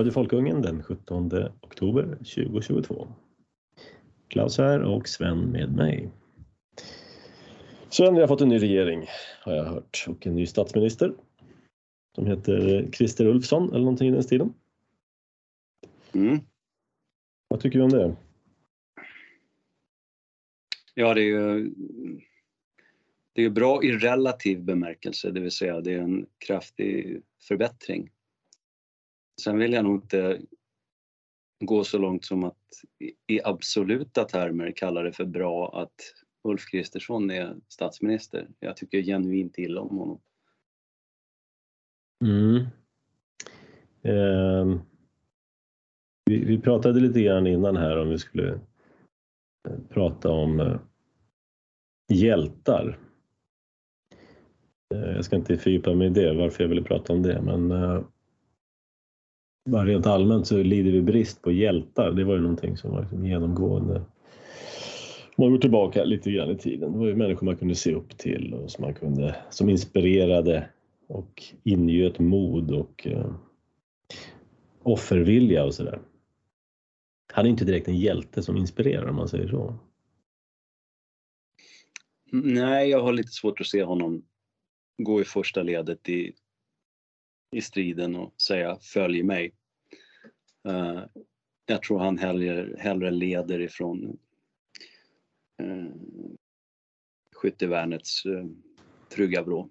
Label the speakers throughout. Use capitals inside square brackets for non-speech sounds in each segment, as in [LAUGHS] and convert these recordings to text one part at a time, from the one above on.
Speaker 1: Radio Folkungen den 17 oktober 2022. Klaus här och Sven med mig. Sven, vi har fått en ny regering har jag hört och en ny statsminister som heter Christer Ulfsson eller någonting i den stilen.
Speaker 2: Mm.
Speaker 1: Vad tycker du om det?
Speaker 2: Ja, det är ju det är bra i relativ bemärkelse, det vill säga det är en kraftig förbättring. Sen vill jag nog inte gå så långt som att i absoluta termer kalla det för bra att Ulf Kristersson är statsminister. Jag tycker genuint illa om honom.
Speaker 1: Mm. Eh, vi, vi, pratade lite grann innan här om vi skulle eh, prata om eh, hjältar. Eh, jag ska inte fördjupa mig i det, varför jag ville prata om det, men eh, bara rent allmänt så lider vi brist på hjältar. Det var ju någonting som var liksom genomgående. Om man går tillbaka lite grann i tiden. Det var ju människor man kunde se upp till och som man kunde, som inspirerade och ingöt mod och eh, offervilja och sådär. Han är inte direkt en hjälte som inspirerar om man säger så.
Speaker 2: Nej, jag har lite svårt att se honom gå i första ledet i, i striden och säga följ mig. Uh, jag tror han hellre, hellre leder ifrån uh, skyttevärnets uh, trygga vrå.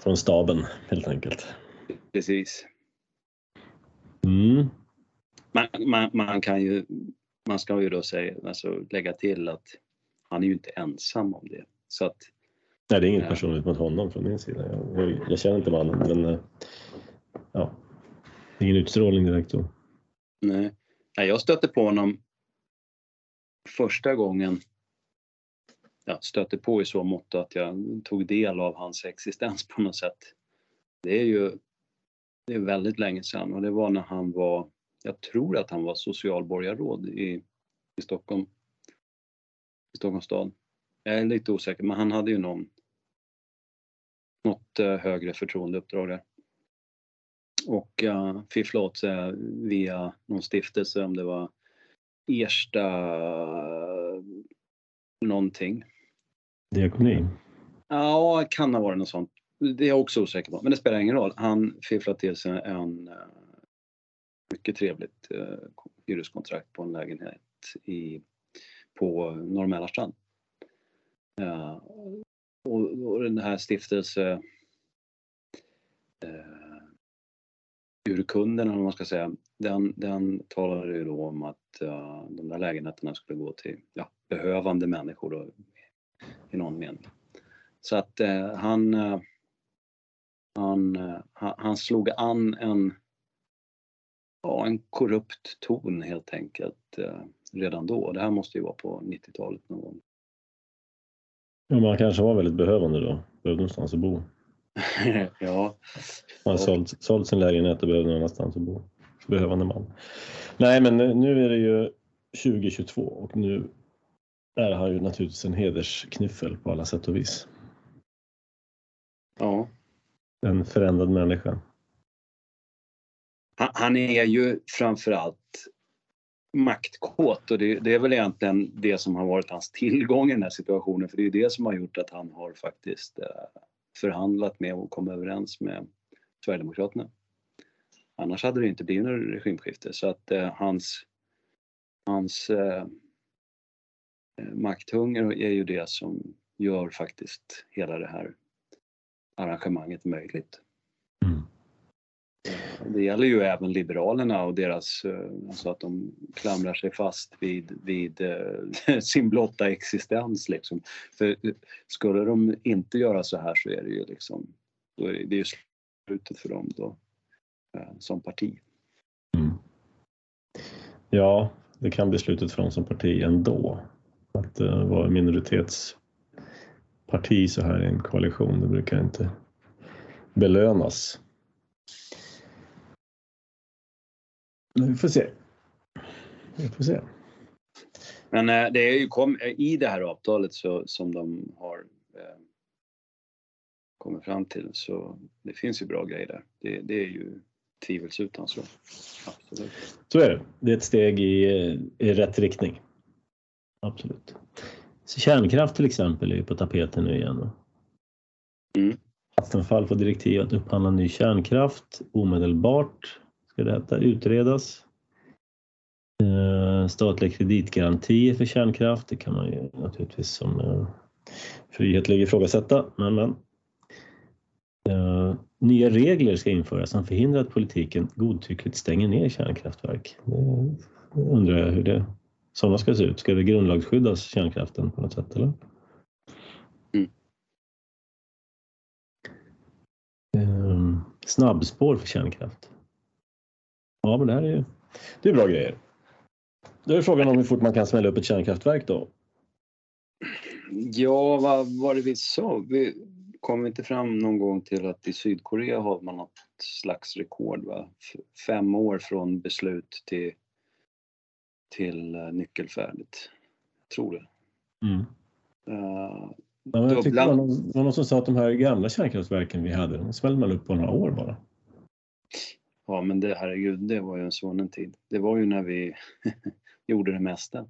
Speaker 1: Från staben helt enkelt.
Speaker 2: Precis.
Speaker 1: Mm.
Speaker 2: Man, man, man, kan ju, man ska ju då säga, alltså lägga till att han är ju inte ensam om det. Så att,
Speaker 1: Nej, det är inget personligt mot honom från min sida. Jag, jag, jag känner inte mannen, men ja, ingen utstrålning direkt då.
Speaker 2: Nej. Nej, jag stötte på honom första gången jag stötte på i så mått att jag tog del av hans existens på något sätt. Det är ju det är väldigt länge sedan och det var när han var, jag tror att han var socialborgarråd i, i Stockholm, i Stockholms stad. Jag är lite osäker men han hade ju någon, något eh, högre förtroendeuppdrag där och uh, fiffla åt sig via någon stiftelse, om det var Ersta någonting.
Speaker 1: Diakoni?
Speaker 2: Ja, kan ha varit något sånt. Det är jag också osäker på, men det spelar ingen roll. Han fifflade till sig en uh, mycket trevligt uh, hyreskontrakt på en lägenhet i, på Norr Mälarstrand. Uh, och, och den här stiftelse urkunden, eller vad man ska säga, den, den talade ju då om att uh, de där lägenheterna skulle gå till ja, behövande människor då, i någon mening. Så att uh, han, uh, han, eh, han slog an en, ja, en korrupt ton helt enkelt redan då. Det här måste ju vara på 90-talet någon gång.
Speaker 1: Ja, man kanske var väldigt behövande då, behövde någonstans att bo. [LAUGHS]
Speaker 2: ja.
Speaker 1: Han sålt, sålt sin lägenhet och behöver någon annanstans att bo. Behövande man. Nej, men nu är det ju 2022 och nu är han ju naturligtvis en hedersknyffel på alla sätt och vis.
Speaker 2: Ja.
Speaker 1: En förändrad människa.
Speaker 2: Han är ju framförallt maktkåt och det, det, är väl egentligen det som har varit hans tillgång i den här situationen för det är det som har gjort att han har faktiskt eh, förhandlat med och kommit överens med Sverigedemokraterna. Annars hade det inte blivit något regimskifte så att eh, hans, hans eh, makthunger är ju det som gör faktiskt hela det här arrangemanget möjligt.
Speaker 1: Mm.
Speaker 2: Det gäller ju även Liberalerna och deras, eh, alltså att de klamrar sig fast vid, vid eh, [LAUGHS] sin blotta existens liksom. För eh, skulle de inte göra så här så är det ju liksom, då är det ju slutet för dem då som parti.
Speaker 1: Mm. Ja, det kan bli slutet för dem som parti ändå. Att uh, vara minoritetsparti så här i en koalition, det brukar inte belönas. Vi får se. Vi får se.
Speaker 2: Men eh, det är ju kom, i det här avtalet så, som de har eh, kommit fram till så det finns ju bra grejer där. Det, det är ju tvivelsutan så. Absolut.
Speaker 1: Så är det. Det är ett steg i, i rätt riktning. Absolut. Så kärnkraft till exempel är ju på tapeten nu igen.
Speaker 2: Mm.
Speaker 1: Vattenfall får direktiv att upphandla ny kärnkraft omedelbart, ska det heta, utredas. Eh, statliga kreditgarantier för kärnkraft, det kan man ju naturligtvis som eh, frihetlig ifrågasätta, men, men. Eh, nya regler ska införas som förhindrar att politiken godtyckligt stänger ner kärnkraftverk. Det undrar jag hur det, sådana ska se ut. Ska det grundlagsskyddas, kärnkraften, på något sätt? Eller?
Speaker 2: Mm.
Speaker 1: Snabbspår för kärnkraft. Ja, men det här är ju det är bra grejer. Då är frågan om hur fort man kan smälla upp ett kärnkraftverk då.
Speaker 2: Ja, vad var det vi sa? Vi kom inte fram någon gång till att i Sydkorea har man något slags rekord, va? Fem år från beslut till, till uh, nyckelfärdigt. Jag tror det.
Speaker 1: Mm.
Speaker 2: Uh,
Speaker 1: Ja, jag tyckte var någon, någon som sa att de här gamla kärnkraftverken vi hade, de smällde man upp på några år bara.
Speaker 2: Ja, men det herregud, det var ju en svunnen tid. Det var ju när vi [LAUGHS] gjorde det mesta.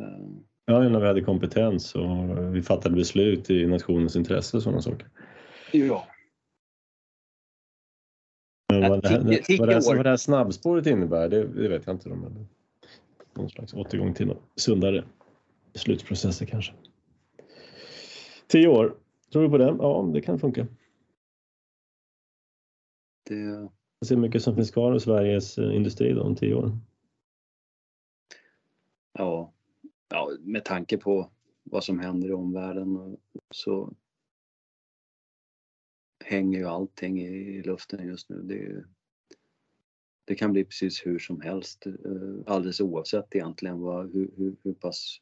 Speaker 2: Uh,
Speaker 1: Ja, när vi hade kompetens och vi fattade beslut i nationens intresse och sådana saker.
Speaker 2: Ja.
Speaker 1: Men vad det, här, vad det, här, vad det här snabbspåret innebär, det, det vet jag inte. Men någon slags återgång till sundare beslutsprocesser kanske. Tio år, tror du på det? Ja, det kan funka.
Speaker 2: Det,
Speaker 1: se hur mycket som finns kvar av Sveriges eh, industri då, om tio år.
Speaker 2: ja, ja, med tanke på vad som händer i omvärlden så hänger ju allting i, luften just nu. Det, är ju, det kan bli precis hur som helst, eh, alldeles oavsett egentligen vad, hur, hur, hur pass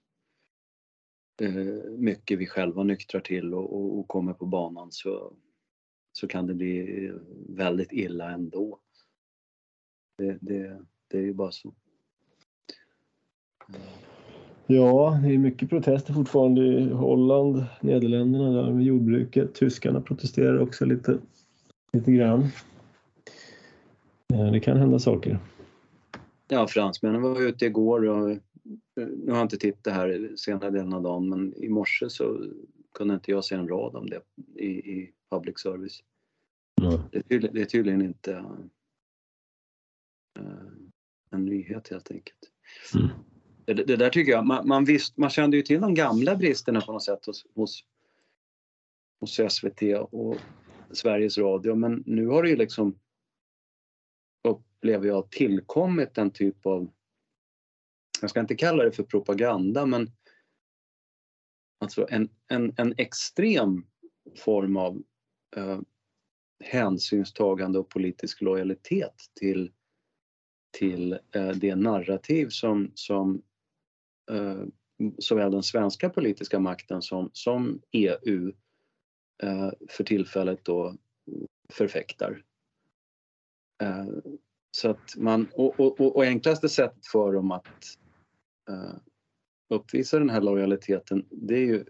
Speaker 2: eh, mycket vi själva nyktrar till och, och, och kommer på banan så, så kan det bli väldigt illa ändå. Det, det, det är ju bara så.
Speaker 1: Ja, det är mycket protester fortfarande i Holland, Nederländerna där med jordbruket. Tyskarna protesterar också lite, lite grann. Eh, Det kan hända saker.
Speaker 2: Ja, fransmännen var ute igår och eh, nu har jag inte tittat här senare delen av dagen men i morse så kunde inte jag se en rad om det i, i public service.
Speaker 1: Ja.
Speaker 2: Det är tydligen, det är tydligen inte eh, en nyhet helt enkelt.
Speaker 1: Mm.
Speaker 2: Det, det där tycker jag, man, man, visst, man kände ju till de gamla bristerna på något sätt hos, hos, hos SVT och Sveriges Radio men nu har det ju liksom upplever jag tillkommit en typ av, jag ska inte kalla det för propaganda men alltså en, en, en extrem form av eh, hänsynstagande och politisk lojalitet till, till eh, det narrativ som, som eh, såväl den svenska politiska makten som, som EU eh, för tillfället då förfäktar. Eh, så att man, och, och, och, och enklaste sättet för dem att eh, uppvisar den här lojaliteten det är ju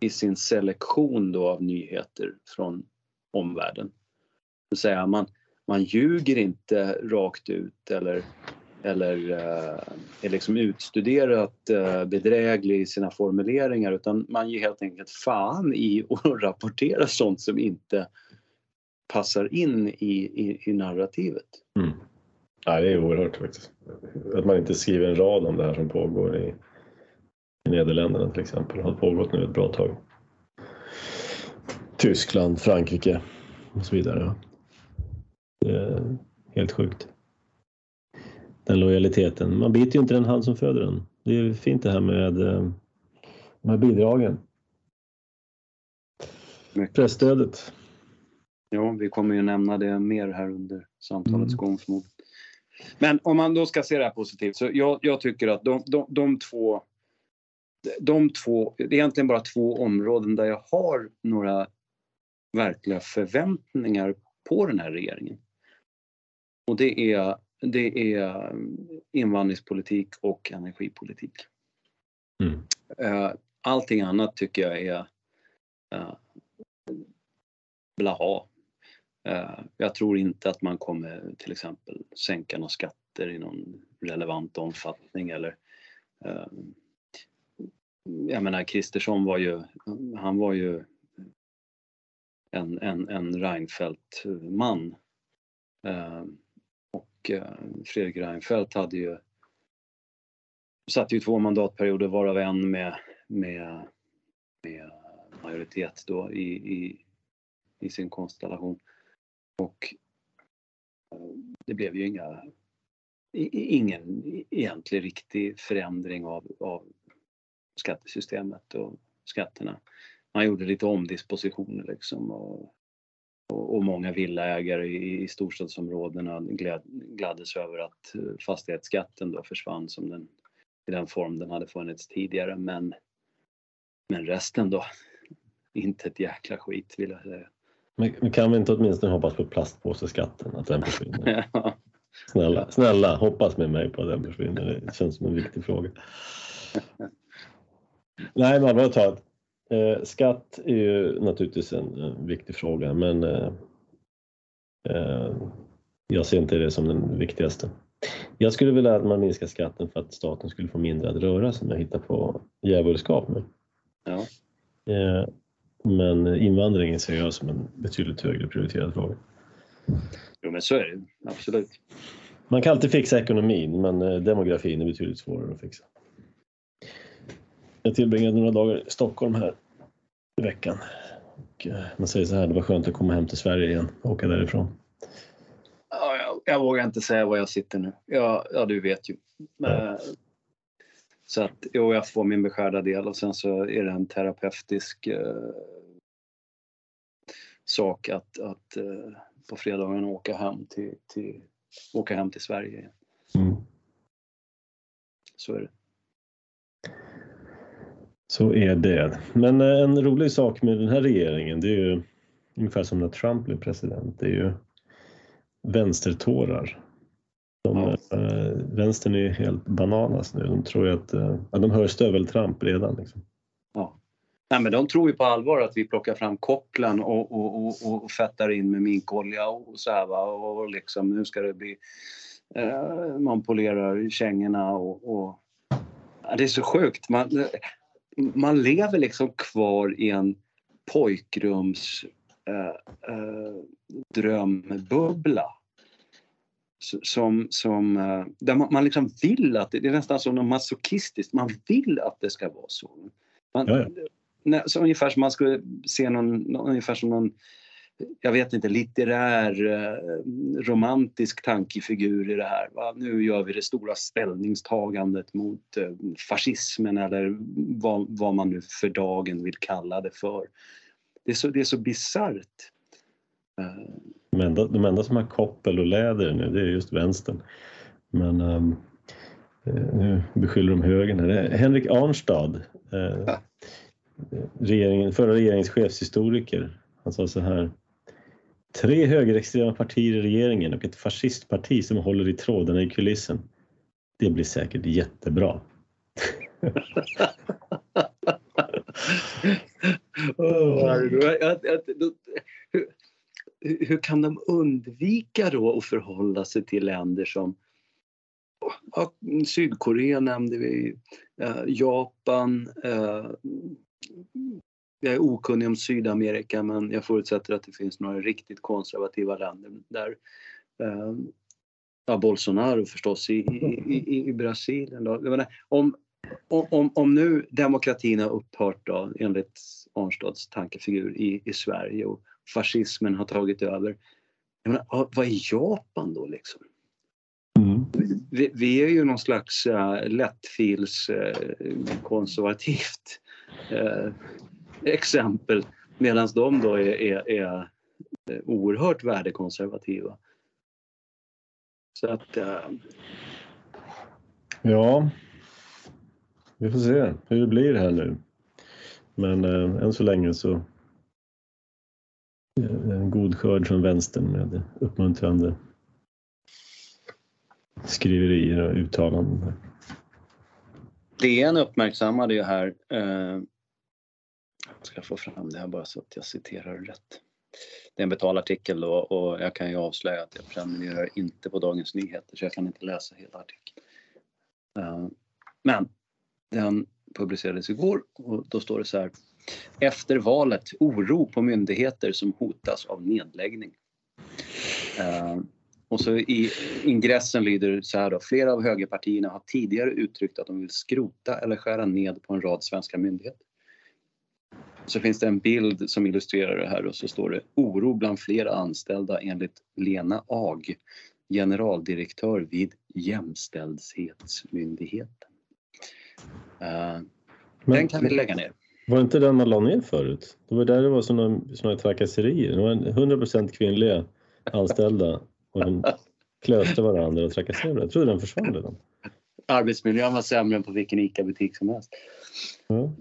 Speaker 2: i sin selektion då av nyheter från omvärlden. Det säga man, man ljuger inte rakt ut eller, eller eh, är liksom utstuderat eh, bedräglig i sina formuleringar utan man ger helt enkelt fan i att [LAUGHS] rapportera sånt som inte passar in i, i, i narrativet.
Speaker 1: Mm. Ja, det är oerhört faktiskt. Att man inte skriver en rad om det här som pågår i, i Nederländerna till exempel. Det har pågått nu ett bra tag. Tyskland, Frankrike och så vidare. ja. Det är helt sjukt. Den lojaliteten. Man biter ju inte den hand som föder den. Det är fint det här med eh, de här bidragen.
Speaker 2: Mycket.
Speaker 1: Pressstödet.
Speaker 2: Ja, vi kommer ju nämna det mer här under samtalets
Speaker 1: Mm.
Speaker 2: gång förmodligen. Men om man då ska se det här positivt så jag, jag tycker att de, de, de två de två, det är egentligen bara två områden där jag har några verkliga förväntningar på den här regeringen. Och det är, det är invandringspolitik och energipolitik.
Speaker 1: Mm.
Speaker 2: Eh, Allting annat tycker jag är uh, blaha. Eh, jag tror inte att man kommer till exempel sänka några skatter i någon relevant omfattning eller eh, jag menar Kristersson var ju, han var ju en, en, en Reinfeldt-man. Eh, och Fredrik Reinfeldt hade ju satt ju två mandatperioder varav en med, med, med majoritet då i, i, i sin konstellation. Och eh, det blev ju inga, ingen egentlig riktig förändring av, av skattesystemet och skatterna. Man gjorde lite omdispositioner liksom och, och, och många villaägare i, i storstadsområdena glad, gladdes över att eh, fastighetsskatten då försvann som den, i den form den hade funnits tidigare men, men resten då, [LAUGHS] inte ett jäkla skit vill jag säga.
Speaker 1: Men kan vi inte åtminstone hoppas på plastpåseskatten, att den försvinner? [LAUGHS] Snälla, snälla, hoppas med mig på att den försvinner. Det känns som en viktig fråga. [LAUGHS] Nej, men allvarligt talat. Eh, skatt är ju naturligtvis en, en viktig fråga, men eh, eh, jag ser inte det som den viktigaste. Jag skulle vilja att man minskar skatten för att staten skulle få mindre att röra sig med, hitta på djävulskap med.
Speaker 2: Ja.
Speaker 1: Eh, men invandringen ser jag som en betydligt högre prioriterad fråga.
Speaker 2: Jo men så är det absolut.
Speaker 1: Man kan alltid fixa ekonomin men eh, demografin är betydligt svårare att fixa. Jag tillbringade några dagar i Stockholm här i veckan. Och eh, man säger så här, det var skönt att komma hem till Sverige igen och åka därifrån.
Speaker 2: Ja, jag, jag vågar inte säga var jag sitter nu. Ja, ja du vet ju. Ja. Så att jo, jag får min beskärda del och sen så är det en terapeutisk eh, sak att, att eh, på fredagen åka hem till, till, åka hem till Sverige. Mm. Så är det.
Speaker 1: Så är det. Men eh, en rolig sak med den här regeringen, det är ju ungefär som när Trump blev president, det är ju vänstertårar. De, ja. äh, vänstern är helt bananas nu. De tror ju att äh, de hör stöveltramp redan. Liksom.
Speaker 2: Ja. Nej, men de tror ju på allvar att vi plockar fram kopplen och, och, och, och fettar in med minkolja och så här va. Och liksom nu ska det bli... Eh, man polerar kängorna och... och ja, det är så sjukt. Man, man lever liksom kvar i en pojkrums eh, eh, drömbubbla som, som, eh, där man, man liksom vill att det, det är nästan som något masochistiskt, man vill att det ska vara så. Man, ja, ja. Så ungefär som man skulle se någon, ungefär som någon jag vet inte, litterär eh, romantisk tankefigur i det här. Va? Nu gör vi det stora ställningstagandet mot eh, fascismen eller vad, vad man nu för dagen vill kalla det för. Det är så, det är så bisarrt.
Speaker 1: De enda, de enda som har koppel och läder nu det är just vänstern. Men um, nu beskyller de högern här. Henrik Arnstad, eh, regeringen, förra regeringens chefshistoriker, han sa så här. Tre högerextrema partier i regeringen och ett fascistparti som håller i trådarna i kulissen. Det blir säkert jättebra. [LAUGHS]
Speaker 2: oh, hur kan de undvika då att förhålla sig till länder som ja, Sydkorea nämnde vi, eh, Japan. Eh, jag är okunnig om Sydamerika men jag förutsätter att det finns några riktigt konservativa länder där. Eh, ja, Bolsonaro förstås i, i, i Brasilien. Då. Menar, om, om, om nu demokratin har upphört då, enligt Arnstads tankefigur i, i Sverige och fascismen har tagit över. Menar, vad är Japan då liksom? Mm. Vi, vi, är ju någon slags uh, lättfils uh, konservativt uh, exempel medan de då är, är, är oerhört värdekonservativa. Så att... Uh...
Speaker 1: Ja, vi får se hur det blir här nu. Men äh, än så länge så Eh, en god skörd från vänstern med uppmuntrande skriverier och uttalanden.
Speaker 2: DN uppmärksammade ju här, eh, jag ska få fram det här bara så att jag citerar rätt. det är en betalartikel då och jag kan ju avslöja att jag prenumererar inte på Dagens Nyheter så jag kan inte läsa hela artikeln. Eh, men den publicerades igår och då står det så här. Efter valet oro på myndigheter som hotas av nedläggning. Uh, och så i ingressen lyder så här då. Flera av högerpartierna har tidigare uttryckt att de vill skrota eller skära ned på en rad svenska myndigheter. Så finns det en bild som illustrerar det här och så står det oro bland flera anställda enligt Lena Ag, generaldirektör vid Jämställdhetsmyndigheten. Uh, den kan vi lägga ner.
Speaker 1: Var inte den man la ner förut? Det var där det var sådana, sådana trakasserier. Det var 100% kvinnliga anställda och de klöste varandra och trakasserade. Jag trodde den försvann redan.
Speaker 2: Arbetsmiljön var sämre än på vilken ICA-butik som helst. Ja.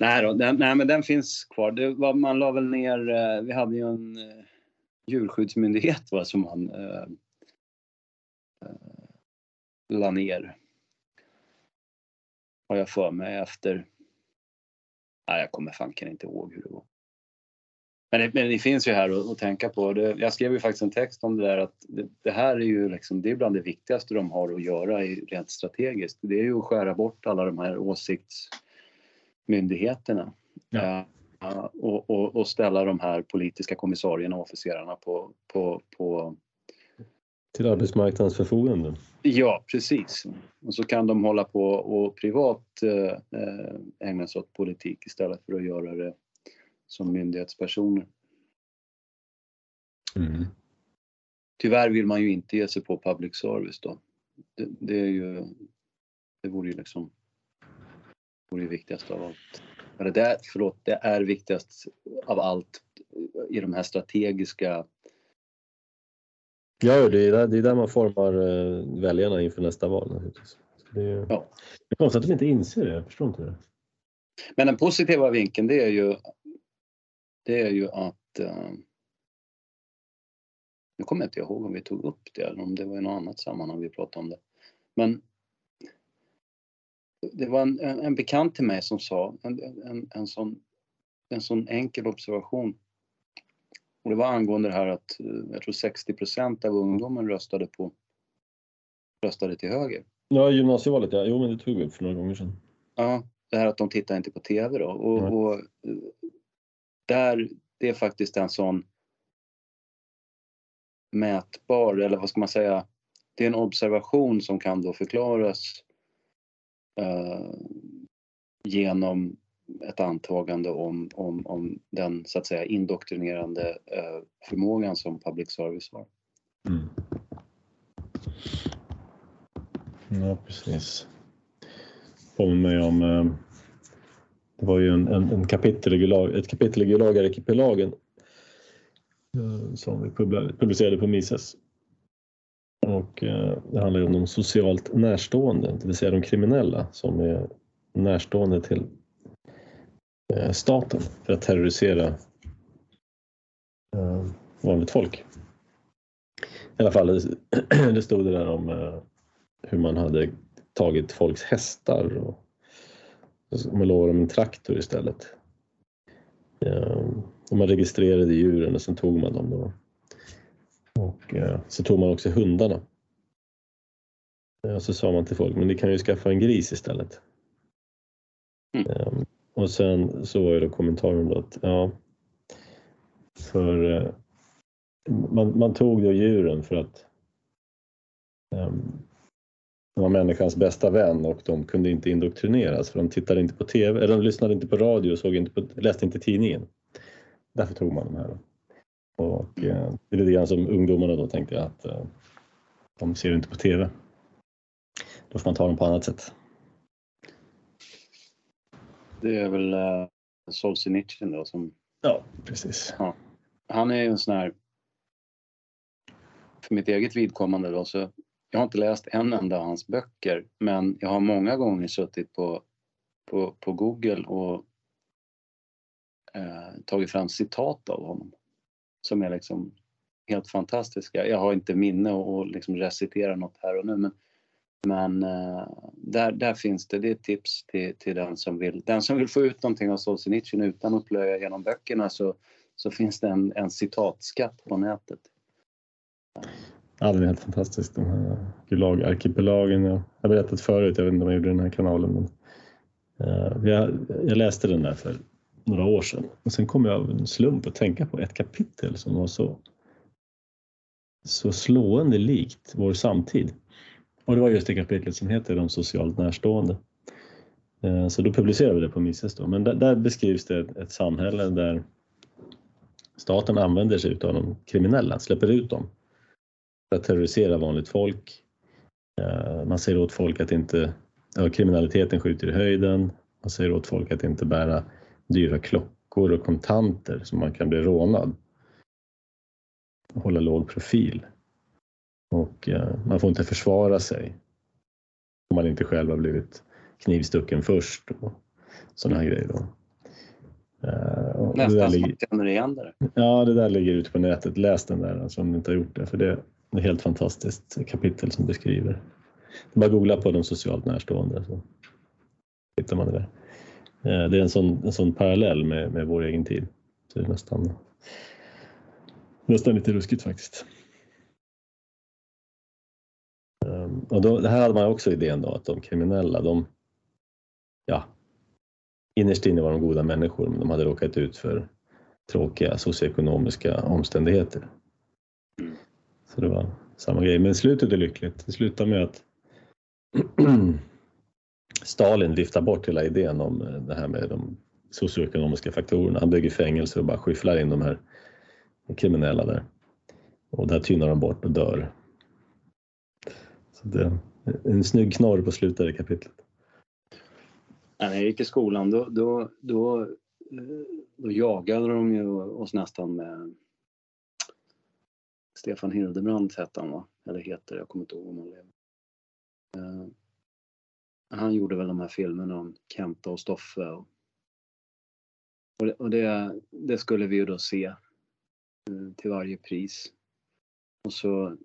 Speaker 2: Nej, då, den, nej, men den finns kvar. Det var, man la väl ner, eh, vi hade ju en eh, djurskyddsmyndighet va, som man eh, eh, la ner. Har jag för mig efter, nej jag kommer fanken inte ihåg hur det var. Men det, men det finns ju här att, att tänka på. Det, jag skrev ju faktiskt en text om det där att det, det, här är ju liksom, det är bland det viktigaste de har att göra i, rent strategiskt. Det är ju att skära bort alla de här åsiktsmyndigheterna. Ja. Uh, och, och, och, ställa de här politiska kommissarierna och officerarna på, på, på
Speaker 1: till arbetsmarknadens förfogande.
Speaker 2: Ja, precis. Och så kan de hålla på och privat eh, ägna sig åt politik istället för att göra det som myndighetspersoner. Mm. Tyvärr vill man ju inte ge sig på public service då. Det, det är ju, det vore ju liksom, det vore ju viktigast av allt. Eller det, förlåt, det är viktigast av allt i de här strategiska
Speaker 1: Ja, det är, där, det är där man formar eh, väljarna inför nästa val. Det är, ja. det är konstigt att de inte inser det, jag förstår inte det.
Speaker 2: Men den positiva vinkeln det är ju det är ju att eh, nu kommer jag inte ihåg om vi tog upp det eller om det var i något annat sammanhang vi pratade om det. Men det var en, en bekant till mig som sa en, en, en, sån, en sån enkel observation. Och det var angående det här att eh, jag tror 60 procent av ungdomen röstade på röstade till höger.
Speaker 1: Ja, gymnasievalet ja. Jo, men det tog vi upp för några gånger sedan.
Speaker 2: Ja, det här att de tittar inte på TV då. Och, och eh, där, det är faktiskt en sån mätbar, eller vad ska man säga, det är en observation som kan då förklaras eh, genom ett antagande om, om, om den så att säga indoktrinerande eh, förmågan som public service har. Mm.
Speaker 1: Ja, precis. Påminner mig om eh, det var ju en, en, en kapitel i ett kapitel i Gulagarkipelagen eh, som vi publicerade på Mises. Och eh, det handlar ju om de socialt närstående, det vill säga de kriminella som är närstående till staten för att terrorisera vanligt folk. I alla fall, [CLEARS THROAT] det stod det där om hur man hade tagit folks hästar och man lovar dem en traktor istället. Och man registrerade djuren och sen tog man dem då. Och eh, så tog man också hundarna. Och så sa man till folk, men ni kan ju skaffa en gris istället. Mm. Och sen så var ju då kommentaren då att ja, för eh, man, man tog då djuren för att um, de var människans bästa vän och de kunde inte indoktrineras för de tittade inte på TV, eller de lyssnade inte på radio och såg inte på, läste inte tidningen. Därför tog man de här. Och eh, det är lite grann som ungdomarna då tänkte jag att eh, de ser inte på TV. Då får man ta dem på annat sätt.
Speaker 2: Det är väl uh, Solzhenitsyn då som...
Speaker 1: Ja, precis. Ja.
Speaker 2: Han är ju en sån här... För mitt eget vidkommande då så jag har inte läst en enda av hans böcker men jag har många gånger suttit på, på, på Google och eh, tagit fram citat av honom som är liksom helt fantastiska. Jag har inte minne och liksom recitera något här och nu men, men eh, där, där finns det, det är ett tips till, till den som vill, den som vill få ut någonting av Solzhenitsyn utan att plöja genom böckerna så, så finns det en, en citatskatt på nätet.
Speaker 1: Ja, den är helt fantastisk. Den här Gulag-arkipelagen. Jag har berättat förut, jag vet inte om jag gjorde den här kanalen. Men, uh, jag, jag, läste den där för några år sedan och sen kom jag av en slump att tänka på ett kapitel som var så, så slående likt vår samtid. Och det var just det kapitlet som heter De socialt närstående. Eh, så då publicerade vi det på Mises då. Men där, där beskrivs det ett, samhälle där staten använder sig av de kriminella, släpper ut dem för att terrorisera vanligt folk. Eh, man säger åt folk att inte, ja, kriminaliteten skjuter i höjden. Man säger åt folk att inte bära dyra klockor och kontanter så man kan bli rånad. Hålla låg profil. Och eh, man får inte försvara sig om man inte själv har blivit knivstucken först och sådana här grejer. Då.
Speaker 2: Uh, Nästan som man känner igen det.
Speaker 1: Ja, det där ligger ute på nätet. Läs den där alltså, om ni inte har gjort det. För det, är helt fantastiskt kapitel som beskriver. Bara googla på de socialt närstående så hittar man det där. Eh, det är en sån, en sån parallell med, med vår egen tid. Så det är nästan, nästan lite ruskigt faktiskt. Och då, det här hade man också idén då att de kriminella, de, ja, innerst inne var de goda människor men de hade råkat ut för tråkiga socioekonomiska omständigheter. Så det var samma grej. Men slutet är lyckligt. Det slutar med att [CLEARS THROAT] Stalin viftar bort hela idén om eh, det här med de socioekonomiska faktorerna. Han bygger fängelser och bara skyfflar in de här kriminella där. Och där tynar de bort och dör. Så det är eh, en snygg knorr på slutet av kapitlet.
Speaker 2: När jag gick i skolan då, då, då, eh, då jagade de ju oss nästan med Stefan Hildebrand hette han va? Eller heter, jag kommer inte ihåg om han lever. Uh, han gjorde väl de här filmerna om Kenta och Stoffe. Och, och, det, och det, det, skulle vi ju då se uh, till varje pris. Och, så,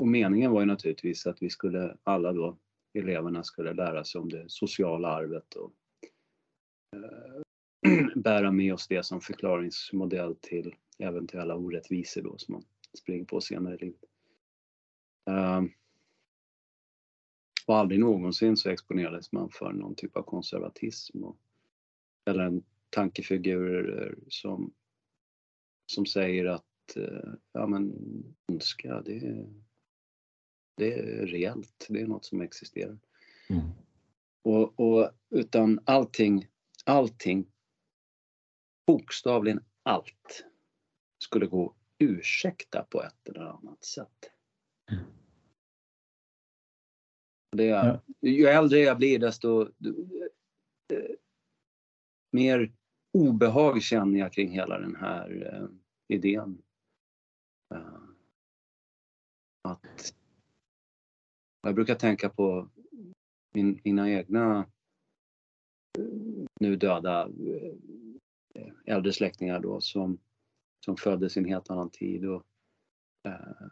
Speaker 2: och meningen var ju naturligtvis att vi skulle, alla då, eleverna skulle lära sig om det sociala arvet och uh, [CLEARS THROAT] bära med oss det som förklaringsmodell till eventuella orättvisor då som man springer på senare i livet. Uh, och aldrig någonsin så exponerades man för någon typ av konservatism och, eller en tankefigur som, som säger att uh, ja men ondska det, är det är reellt, det är något som existerar. Mm. Och, och, utan allting, allting, bokstavligen allt skulle gå ursäkta på ett eller annat sätt. Mm. Det ja. Ju äldre jag blir desto eh, mer obehag känner jag kring hela den här eh, idén. Uh, att jag brukar tänka på min, mina egna eh, nu döda eh, äldre släktingar då som som föddes i en helt annan tid och eh,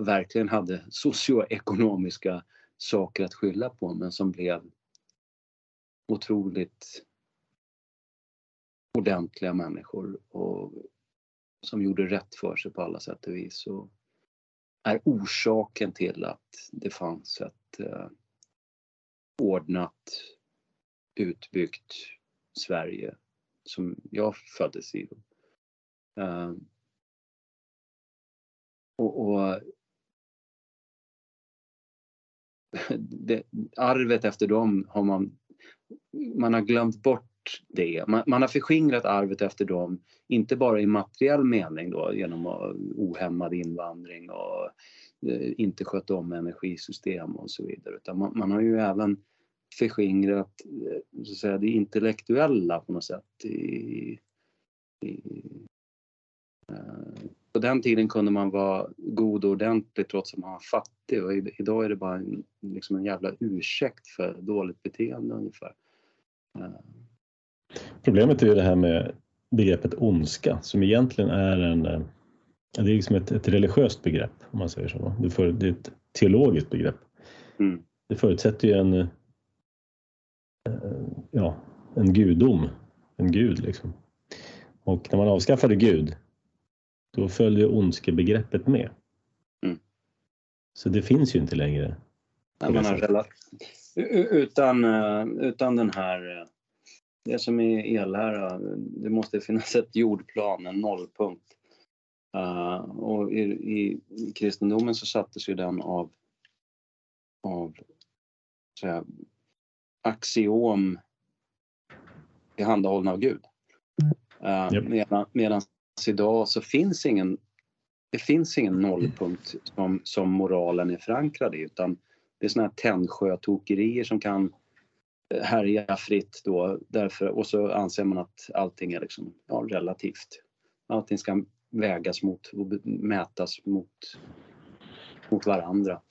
Speaker 2: verkligen hade [LAUGHS] socioekonomiska saker att skylla på men som blev otroligt ordentliga människor och som gjorde rätt för sig på alla sätt och vis och är orsaken till att det fanns ett eh, ordnat, utbyggt Sverige som jag föddes i. Eh, och, och [LAUGHS] det, arvet efter dem har man, man har glömt bort det. Man, man, har förskingrat arvet efter dem, inte bara i materiell mening då genom ohämmad invandring och eh, inte skött om energisystem och så vidare. Utan man, man har ju även förskingrat eh, så att säga, det intellektuella på något sätt i, i Eh, på den tiden kunde man vara god och ordentlig trots att man var fattig och idag är det bara en, liksom en jävla ursäkt för dåligt beteende ungefär. Eh.
Speaker 1: Problemet är ju det här med begreppet ondska som egentligen är en eh, det är liksom ett, ett religiöst begrepp om man säger så. Det, för, det är ett teologiskt begrepp. Mm. Det förutsätter ju en, ja, en gudom, en gud liksom. Och när man avskaffade Gud, då följde ondskebegreppet med.
Speaker 2: Mm.
Speaker 1: Så det finns ju inte längre.
Speaker 2: Nej, man har utan, eh, utan den här, eh, det som är ellära, det måste finnas ett jordplan, en nollpunkt. Eh, och i, i, i kristendomen så sattes ju den av, av så här, axiom tillhandahållna av Gud. Uh,
Speaker 1: Japp.
Speaker 2: medan, medan idag så finns ingen det finns ingen nollpunkt som, som moralen är förankrad i utan det är såna här Tännsjötokerier som kan eh, härja fritt då därför, och så anser man att allting är liksom, ja, relativt. Allting ska vägas mot och mätas mot, mot varandra.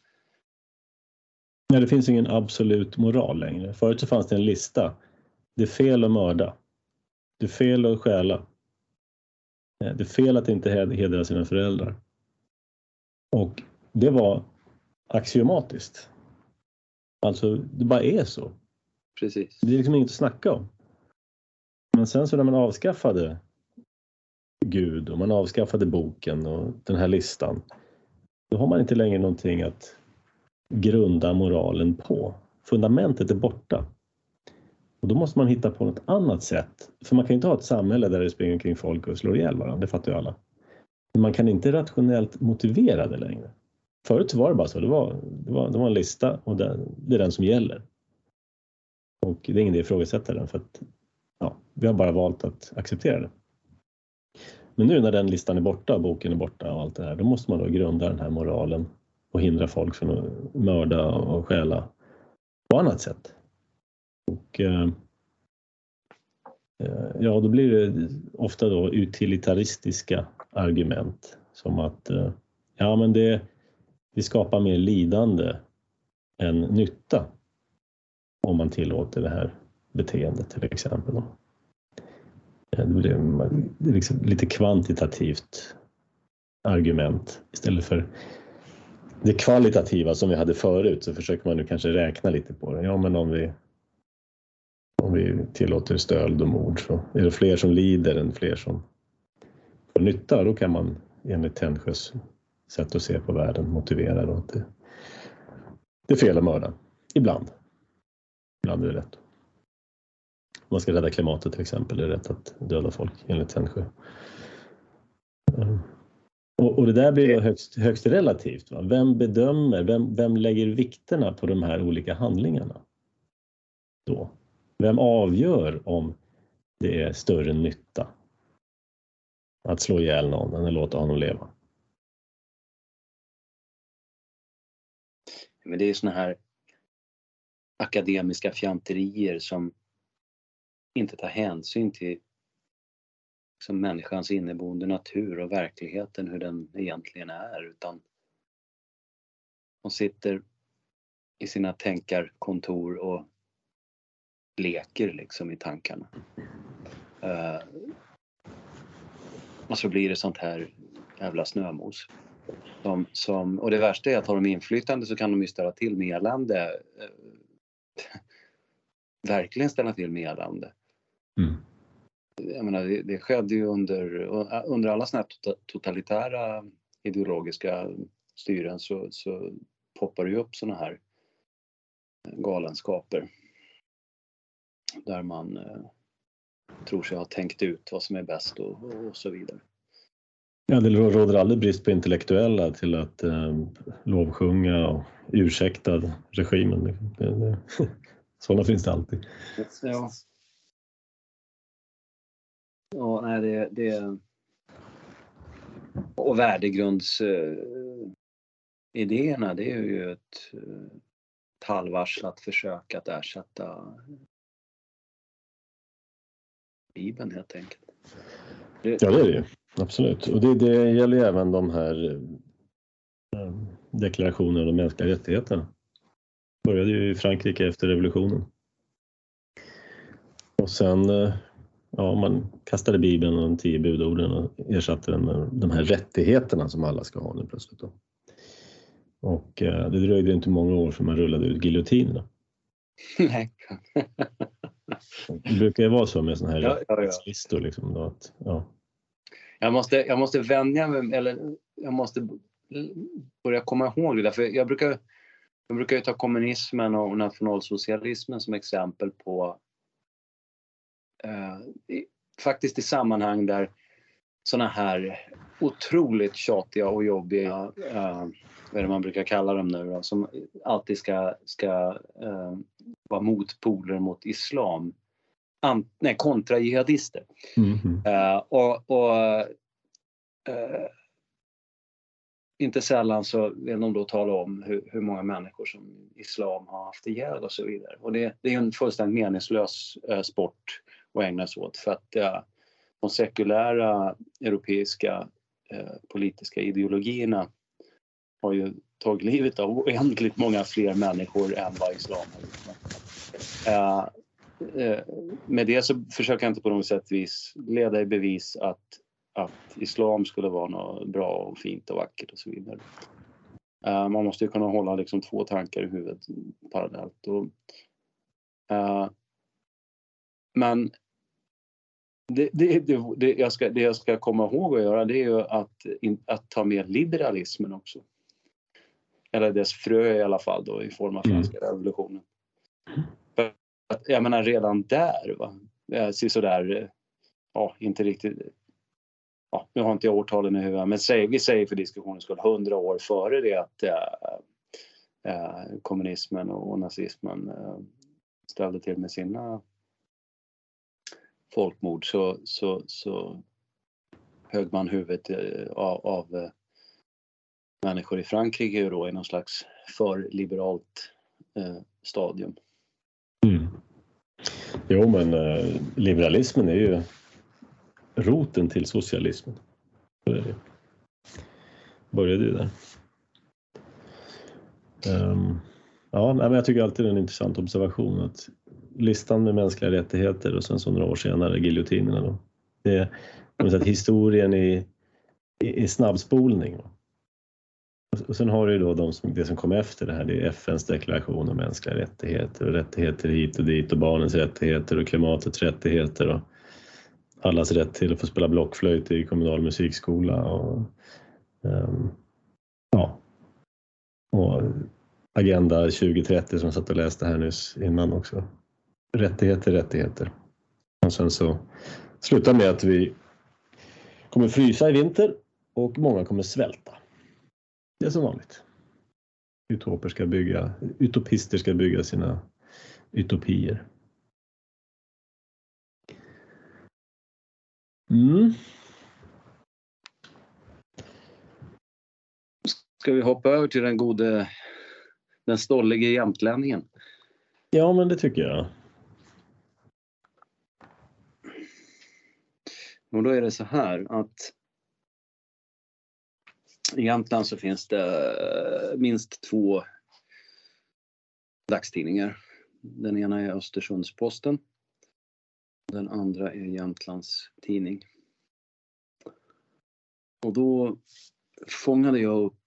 Speaker 1: Nej, det finns ingen absolut moral längre. Förut så fanns det en lista. Det är fel att mörda. Det är fel att stjäla. Eh, det är fel att inte hedra sina föräldrar. Och det var axiomatiskt. Alltså, det bara är så.
Speaker 2: Precis.
Speaker 1: Det är liksom inget att snacka om. Men sen så när man avskaffade Gud och man avskaffade boken och den här listan. Då har man inte längre någonting att grunda moralen på. Fundamentet är borta. Och då måste man hitta på något annat sätt. För man kan inte ha ett samhälle där det springer omkring folk och slår ihjäl varandra, det fattar ju alla. Men man kan inte rationellt motivera det längre. Förut var det bara så, det var, det var, det var en lista och det, det är den som gäller. Och det är ingen idé att ifrågasätta den för att ja, vi har bara valt att acceptera det. Men nu när den listan är borta, boken är borta och allt det här, då måste man då grunda den här moralen och hindra folk från att mörda och stjäla på annat sätt. Och eh, eh ja, då blir det ofta då utilitaristiska argument som att eh, ja, men det, det skapar mer lidande än nytta om man tillåter det här beteendet till exempel. Eh, det blir är liksom lite kvantitativt argument istället för det kvalitativa som vi hade förut så försöker man nu kanske räkna lite på det. Ja, men om vi om vi tillåter stöld och mord så är det fler som lider än fler som får nytta. Då kan man enligt Tännsjös sätt att se på världen motivera då att det, det är fel att mörda. Ibland. Ibland är det rätt. Om man ska rädda klimatet till exempel är det rätt att döda folk enligt Tännsjö. Ehm, och, och det där blir då högst, högst relativt. Va? Vem bedömer, vem, vem lägger vikterna på de här olika handlingarna? Då? Vem avgör om det är större nytta att slå ihjäl någon än att låta honom leva?
Speaker 2: Men det är såna här akademiska fjanterier som inte tar hänsyn till liksom människans inneboende natur och verkligheten, hur den egentligen är, utan de sitter i sina tänkarkontor och leker liksom i tankarna. Uh, och så blir det sånt här jävla snömos. Som, som, och det värsta är att har de inflytande så kan de ju ställa till med elände. Eh, Eh, [LAUGHS] verkligen ställa till med elände.
Speaker 1: Mm.
Speaker 2: Jag menar, det, det skedde ju under, under alla såna här tota- totalitära ideologiska styren så, så poppar det ju upp såna här galenskaper. Där man eh, tror sig ha tänkt ut vad som är bäst och, och så vidare.
Speaker 1: Ja, det råder aldrig brist på intellektuella till att eh, lovsjunga och ursäkta regimen. Det, det, [LAUGHS] sådana finns det alltid.
Speaker 2: Ja. Ja, nej, det, det... Och värdegrundsidéerna, det är ju ett, eh, ett halvvarslat försök att ersätta Bibeln helt enkelt. Det,
Speaker 1: Ja, det är det ju. Absolut. Och det, det gäller ju även de här eh, deklarationerna om de mänskliga rättigheterna. Började ju i Frankrike efter revolutionen. Och sen, eh, ja, man kastade Bibeln och de tio budorden och ersatte den med de här rättigheterna som alla ska ha nu plötsligt. Då. Och eh, det dröjde inte många år för man rullade ut giljotinerna. [LAUGHS]
Speaker 2: nej.
Speaker 1: Det brukar ju vara så med sådana här
Speaker 2: Ja, ja, ja.
Speaker 1: listor. Liksom, då, att, ja.
Speaker 2: Jag måste, jag måste vänja mig, eller jag måste börja komma ihåg det där. För jag brukar, jag brukar ju ta kommunismen och nationalsocialismen som exempel på eh, i, faktiskt i sammanhang där sådana här otroligt tjatiga och jobbiga, eh, vad är det man brukar kalla dem nu då, som alltid ska, ska eh, vara motpoler mot islam. An, nej, kontrajihadister.
Speaker 1: Mhm.
Speaker 2: Eh, och och eh, inte sällan så vill de då tala om hur, hur många människor som islam har haft ihjäl och så vidare. Och det, det är en fullständigt meningslös eh, sport att ägna sig åt för att eh, de sekulära europeiska politiska ideologierna har ju tagit livet av oändligt många fler människor än vad islam har gjort. Eh, med det så försöker jag inte på något sätt vis leda i bevis att, att islam skulle vara något bra och fint och vackert och så vidare. Eh, man måste ju kunna hålla liksom två tankar i huvudet parallellt. Och, eh, men det, det, det, jag ska, det jag ska komma ihåg att göra det är ju att, att ta med liberalismen också. Eller dess frö i alla fall då i form av
Speaker 1: Mm.
Speaker 2: franska revolutionen. Att, jag menar redan där, va? Eh, Sådär, eh, ja inte riktigt, ja, nu har inte jag årtalen i huvudet, men säg, vi säger för diskussionens skull hundra år före det att äh, äh, kommunismen och nazismen äh, ställde till med sina folkmord så, så, så högg man huvudet av, av människor i Frankrike då i någon slags för liberalt eh, stadium.
Speaker 1: Jo, men eh, liberalismen är ju roten till socialismen. Det. Började ju där. Ehm, ja, nej, men jag tycker alltid det är en intressant observation att listan med mänskliga rättigheter och sen så några år senare giljotinerna. Då. Det är historien i, i, i snabbspolning. va. Och- sen har du ju då de som, det som kom efter det här, det är FNs deklaration om mänskliga rättigheter och rättigheter hit och dit och barnens rättigheter och klimatets rättigheter och allas rätt till att få spela blockflöjt i kommunal musikskola och um, ja, och Agenda 2030 som jag satt och läste här nyss innan också. Rättigheter, rättigheter. Och sen så slutar med att vi kommer frysa i vinter och många kommer svälta. Det är som vanligt. Utoper ska bygga, utopister ska bygga sina utopier. Mm.
Speaker 2: Ska vi hoppa över till den gode, den stollige jämtlänningen?
Speaker 1: Ja, men det tycker jag.
Speaker 2: Och då är det så här att i Jämtland så finns det eh, minst två dagstidningar. Den ena är Östersundsposten. Den andra är Jämtlands Tidning. Och då fångade jag upp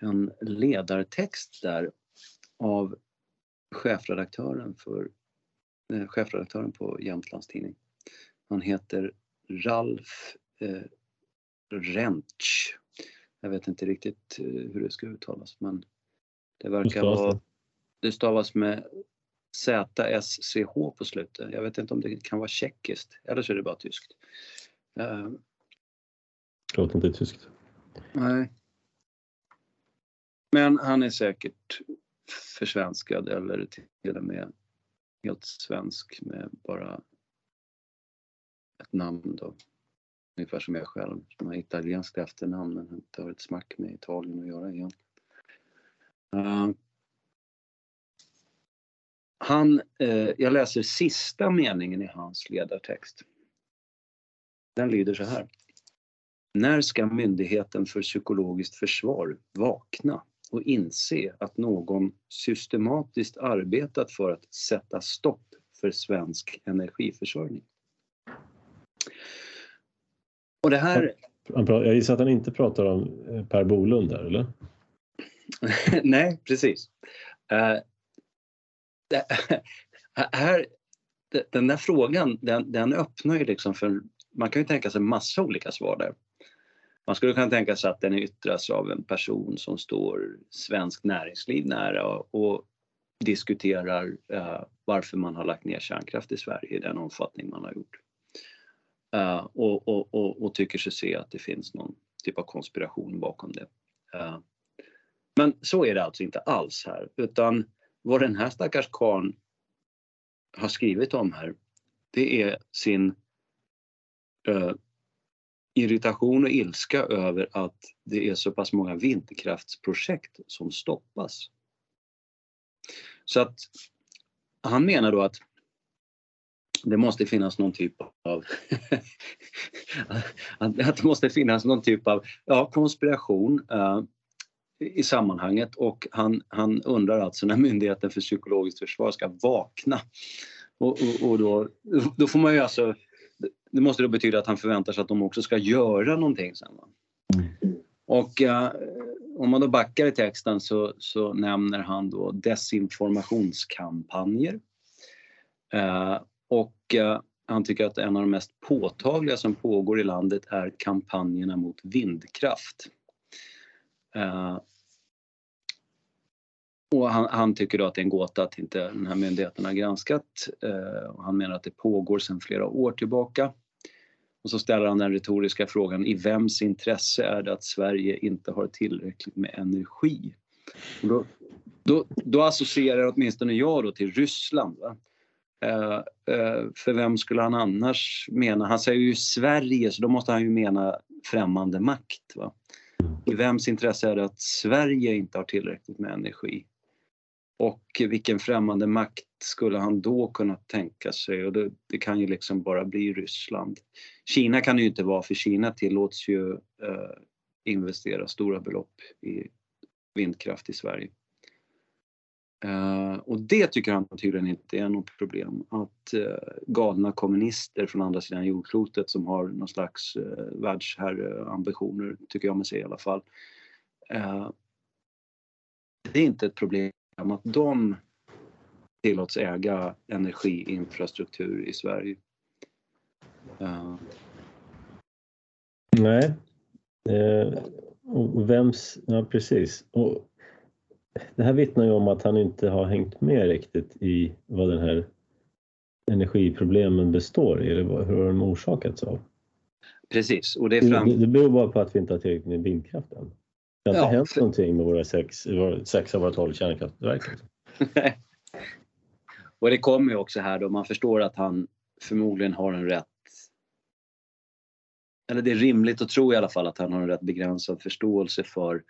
Speaker 2: en ledartext där av chefredaktören för eh, chefredaktören på Jämtlands Tidning. Han heter Ralf eh, Rentsch. Jag vet inte riktigt eh, hur det ska uttalas men det verkar
Speaker 1: det?
Speaker 2: vara... Det stavas med ZSCH på slutet. Jag vet inte om det kan vara tjeckiskt eller så är det bara tyskt. Eh,
Speaker 1: Låter inte tyskt.
Speaker 2: nej. Men han är säkert försvenskad eller till och med helt svensk med bara ett namn då. Ungefär som jag själv som har italienska efternamn men inte har ett smack med Italien att göra igen. Uh, han, uh, jag läser sista meningen i hans ledartext. Den lyder så här. När ska Myndigheten för psykologiskt försvar vakna och inse att någon systematiskt arbetat för att sätta stopp för svensk energiförsörjning? Och det här,
Speaker 1: Han pra- Jag gissar att han inte pratar om eh, Per Bolund där, eller? [LAUGHS]
Speaker 2: nej precis. Eh, det- [LAUGHS] här, den där frågan, den, den öppnar ju liksom för, man kan ju tänka sig massa olika svar där. Man skulle kunna tänka sig att den yttras av en person som står svenskt näringsliv nära och diskuterar uh, varför man har lagt ner kärnkraft i Sverige i den omfattning man har gjort. Eh, och, och, och, och, tycker sig se att det finns någon typ av konspiration bakom det. Eh, men så är det alltså inte alls här utan vad den här stackars karln har skrivit om här det är sin eh, irritation och ilska över att det är så pass många vindkraftsprojekt som stoppas. Så att han menar då att det måste finnas någon typ av [LAUGHS] att det måste finnas någon typ av ja, konspiration uh, i sammanhanget och han, han undrar alltså när Myndigheten för psykologiskt försvar ska vakna. Och, och, och då, då får man ju alltså det måste då betyda att han förväntar sig att de också ska göra någonting sen. Mm. Och uh, om man då backar i texten så, så nämner han då desinformationskampanjer. Uh, och eh, han tycker att en av de mest påtagliga som pågår i landet är kampanjerna mot vindkraft. Eh, och han, han, tycker då att det är en gåta att inte den här myndigheten har granskat. Eh, och han menar att det pågår sedan flera år tillbaka. Och så ställer han den retoriska frågan, i vems intresse är det att Sverige inte har tillräckligt med energi? Då, då, då, associerar åtminstone jag då till Ryssland. Va? Eh, eh, för vem skulle han annars mena? Han säger ju Sverige, så då måste han ju mena främmande makt. Va? I vems intresse är det att Sverige inte har tillräckligt med energi? Och vilken främmande makt skulle han då kunna tänka sig? Och det, det, kan ju liksom bara bli Ryssland. Kina kan det ju inte vara för Kina tillåts ju eh, investera stora belopp i vindkraft i Sverige. Uh, och det tycker han tydligen inte är något problem. Att uh, galna kommunister från andra sidan jordklotet som har någon slags uh, världsherreambitioner, tycker jag mig se i alla fall. Uh, det är inte ett problem att de tillåts äga energiinfrastruktur i Sverige. Uh.
Speaker 1: Nej. Eh, och vems, ja precis. Och det här vittnar ju om att han inte har hängt med riktigt i vad den här energiproblemen består i, eller hur de orsakats av.
Speaker 2: Precis. Och
Speaker 1: det, fram... det, det beror bara på att vi inte har tillräckligt med vindkraft än. Det har inte ja, hänt för... någonting med våra sex, sex av våra tolv kärnkraftverk. [LAUGHS]
Speaker 2: och det kommer ju också här då, man förstår att han förmodligen har en rätt eller det är rimligt att tro i alla fall att han har en rätt begränsad förståelse för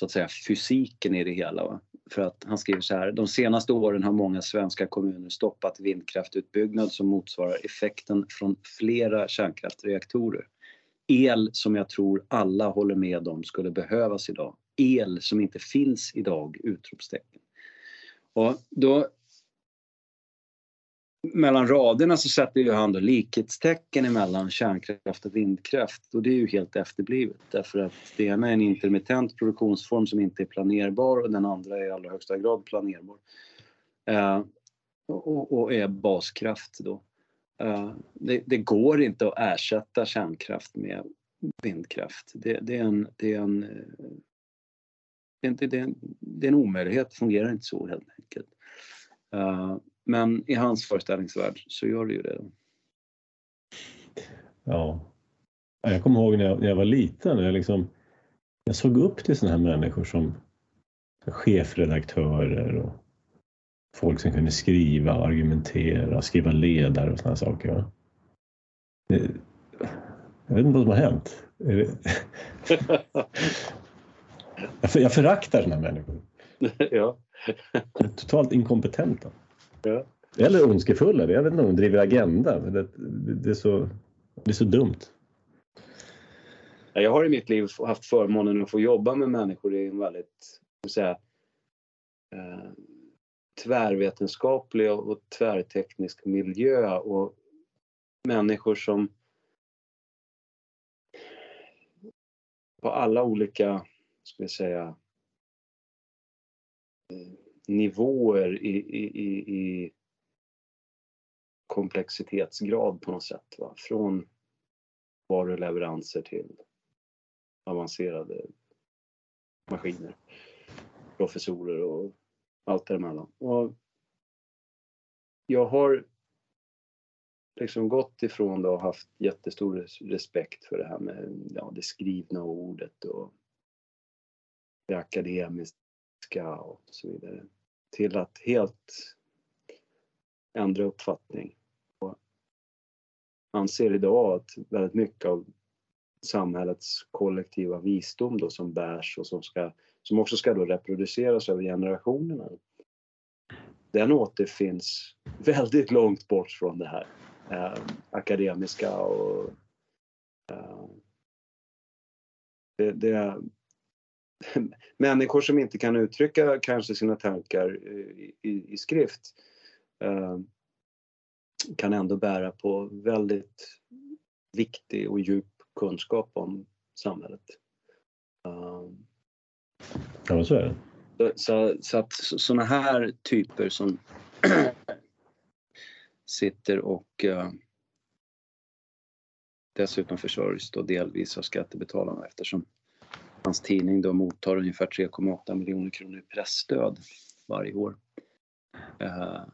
Speaker 2: så att säga fysiken i det hela. Va? För att han skriver så här, de senaste åren har många svenska kommuner stoppat vindkraftutbyggnad som motsvarar effekten från flera kärnkraftreaktorer el som jag tror alla håller med om skulle behövas idag. El som inte finns idag! Utropstecken. Och då mellan raderna så sätter ju han då likhetstecken emellan kärnkraft och vindkraft och det är ju helt efterblivet därför att det ena är en intermittent produktionsform som inte är planerbar och den andra är i allra högsta grad planerbar. Eh, och, och, är baskraft då. Eh, det, det, går inte att ersätta kärnkraft med vindkraft. Det, det är, en, det, är en, eh, det, är en, det är en omöjlighet, det fungerar inte så helt enkelt. Uh, men i hans föreställningsvärld så gör det ju det.
Speaker 1: Ja. Jag kommer ihåg när jag, när jag var liten, jag, liksom, jag såg upp till sådana här människor som chefredaktörer och folk som kunde skriva, argumentera, skriva ledare och sådana saker. Det, jag vet inte vad som har hänt. [LAUGHS] jag föraktar sådana människor.
Speaker 2: Ja.
Speaker 1: Totalt inkompetenta.
Speaker 2: Ja.
Speaker 1: Eller ondskefulla. Jag vet inte om de driver agenda. Det, det, är så, det är så dumt.
Speaker 2: Jag har i mitt liv haft förmånen att få jobba med människor i en väldigt säga, eh, tvärvetenskaplig och tvärteknisk miljö och människor som på alla olika, ska jag säga, nivåer i, i, i, komplexitetsgrad på något sätt. Va? Från varuleveranser till avancerade maskiner, professorer och allt däremellan. Och jag har liksom gått ifrån det och haft jättestor respekt för det här med ja, det skrivna ordet och det akademiska och så vidare. Till att helt ändra uppfattning. Och anser idag att väldigt mycket av samhällets kollektiva visdom då som bärs och som, ska, som också ska då reproduceras över generationerna. Den återfinns väldigt långt bort från det här eh, akademiska och eh, det, det, [LAUGHS] människor som inte kan uttrycka kanske sina tankar i, i, i skrift eh, kan ändå bära på väldigt viktig och djup kunskap om samhället.
Speaker 1: Uh, ja, så är det.
Speaker 2: Så, så, så att sådana här typer som [CLEARS THROAT] sitter och uh, dessutom försörjs då delvis av skattebetalarna eftersom hans tidning då mottar ungefär 3,8 miljoner kronor i pressstöd varje år. Uh,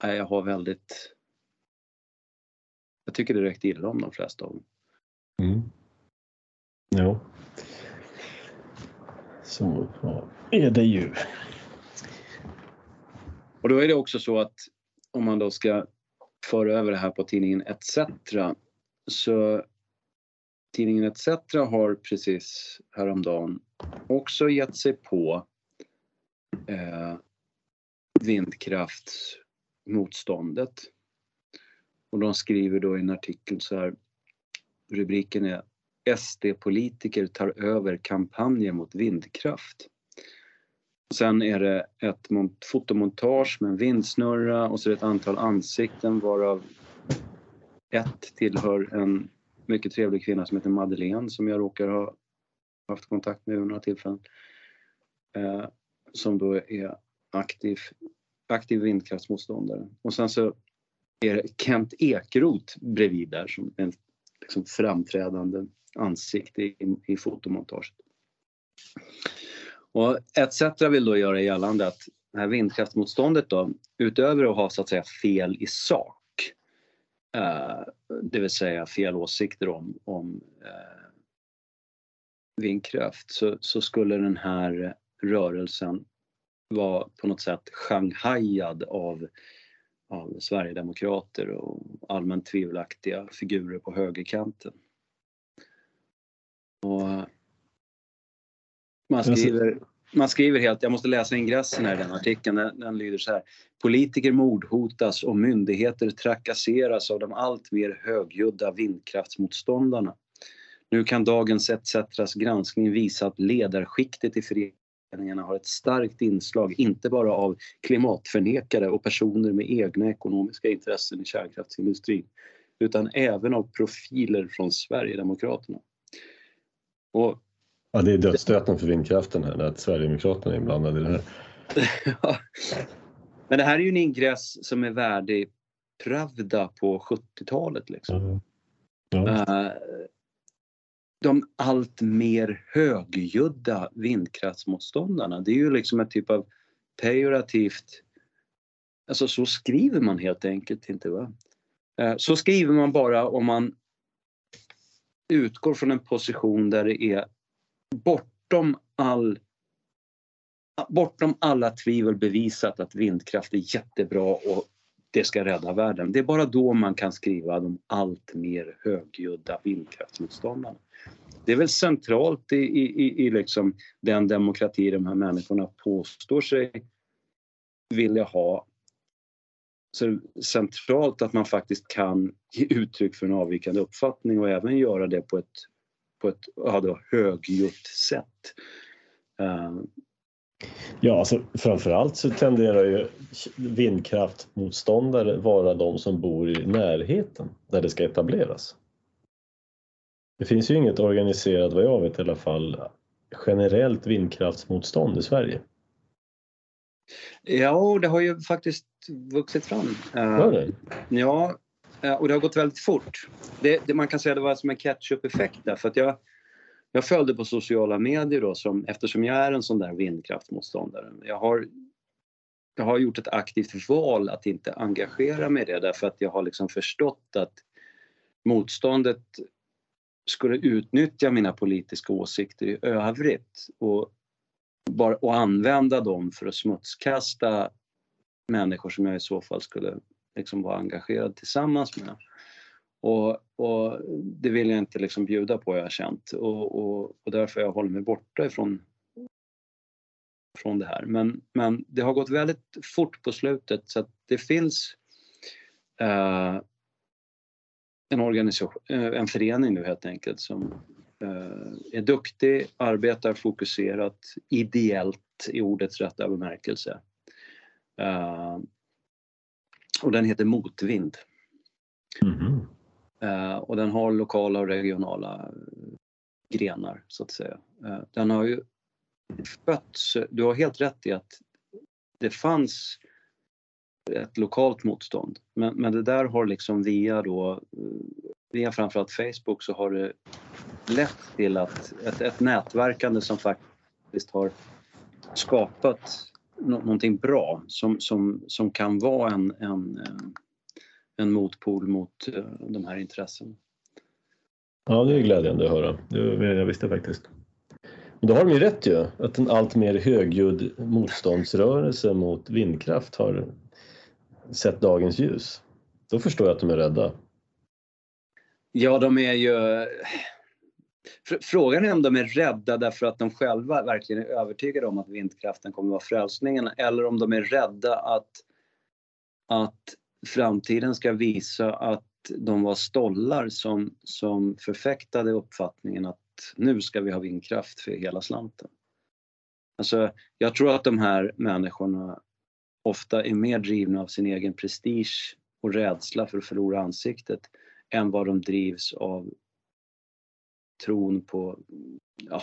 Speaker 2: jag har väldigt... Jag tycker direkt illa om de flesta av dem.
Speaker 1: Mm. Jo. Så är det ju.
Speaker 2: Och då är det också så att om man då ska föra över det här på tidningen ETC så tidningen ETC har precis häromdagen också gett sig på eh, vindkraftsmotståndet. Och de skriver då i en artikel så här Rubriken är SD-politiker tar över kampanjer mot vindkraft. Sen är det ett fotomontage med en vindsnurra och så är det ett antal ansikten varav ett tillhör en mycket trevlig kvinna som heter Madeleine som jag råkar ha haft kontakt med vid några tillfällen. Eh, som då är aktiv, aktiv vindkraftsmotståndare. Och sen så är det Kent Ekeroth bredvid där som en liksom framträdande ansikte i, i fotomontaget. Och ETC vill då göra gällande att det här vindkraftsmotståndet då, utöver att ha så att säga fel i sak, det vill säga fel åsikter om, om eh, vindkraft, så, så skulle den här rörelsen vara på något sätt shanghajad av av Sverigedemokrater och allmänt tvivelaktiga figurer på högerkanten. Och man skriver, man skriver helt, jag måste läsa ingressen här i den artikeln, den, den lyder så här. Politiker mordhotas och myndigheter trakasseras av de alltmer högljudda vindkraftsmotståndarna. Nu kan dagens ETCs granskning visa att ledarskiktet i föreningarna har ett starkt inslag, inte bara av klimatförnekare och personer med egna ekonomiska intressen i kärnkraftsindustrin, utan även av profiler från Sverigedemokraterna.
Speaker 1: Och, ja, det är dödsstöten för vindkraften här, att Sverigedemokraterna är inblandade i det här. [LAUGHS]
Speaker 2: Men det här är ju en ingress som är värdig Pravda på 70-talet. Liksom. Mm. Uh, de allt mer högljudda vindkraftsmotståndarna. Det är ju liksom ett typ av pejorativt... Alltså så skriver man helt enkelt inte. va? Eh, så skriver man bara om man utgår från en position där det är bortom all bortom alla tvivel bevisat att vindkraft är jättebra och det ska rädda världen. Det är bara då man kan skriva de allt mer högljudda vindkraftsmotståndarna det är väl centralt i, i, i liksom den demokrati de här människorna påstår sig vilja ha. Så centralt att man faktiskt kan ge uttryck för en avvikande uppfattning och även göra det på ett, på ett ja, högljutt sätt. Uh,
Speaker 1: Ja, alltså framförallt så tenderar ju vindkraftmotståndare vara de som bor i närheten där det ska etableras. Det finns ju inget organiserat, vad jag vet i alla fall, generellt vindkraftsmotstånd i Sverige.
Speaker 2: Ja, det har ju faktiskt vuxit fram.
Speaker 1: Var det?
Speaker 2: Ja, Eh, och det har gått väldigt fort. Det, det man kan säga det var som en catch-up-effekt där för att jag, jag följde på sociala medier då som, eftersom jag är en sån där vindkraftmotståndare. Jag har, jag har gjort ett aktivt val att inte engagera mig i det därför att jag har liksom förstått att motståndet skulle utnyttja mina politiska åsikter i övrigt och, bara, och använda dem för att smutskasta människor som jag i så fall skulle liksom vara engagerad tillsammans med. Och, och det vill jag inte liksom bjuda på, jag har känt. Och, och, och därför jag håller mig borta ifrån från det här. Men, men det har gått väldigt fort på slutet så att det finns eh, en organisation, eh, en förening nu helt enkelt som eh, är duktig, arbetar fokuserat, ideellt i ordets rätta bemärkelse. Eh, och den heter Motvind. Mm. Uh, och den har lokala och regionala grenar så att säga. Uh, den har ju fötts, du har helt rätt i att det fanns ett lokalt motstånd. Men, men det där har liksom via då, via framförallt Facebook så har det lett till att ett, ett nätverkande som faktiskt har skapat någonting bra som, som, som kan vara en, en, en motpol mot eh, de här intressena.
Speaker 1: Ja, det är glädjande att höra. Det jag visste faktiskt. då har de ju rätt ju, att en allt mer högljudd motståndsrörelse mot vindkraft har sett dagens ljus. Då förstår jag att de är rädda.
Speaker 2: Ja, de är ju... Frågan är om de är rädda därför att de själva verkligen är övertygade om att vindkraften kommer att vara frälsningen eller om de är rädda att, att framtiden ska visa att de var stollar som, som förfäktade uppfattningen att nu ska vi ha vindkraft för hela slanten. Alltså, jag tror att de här människorna ofta är mer drivna av sin egen prestige och rädsla för att förlora ansiktet än vad de drivs av tron på, ja,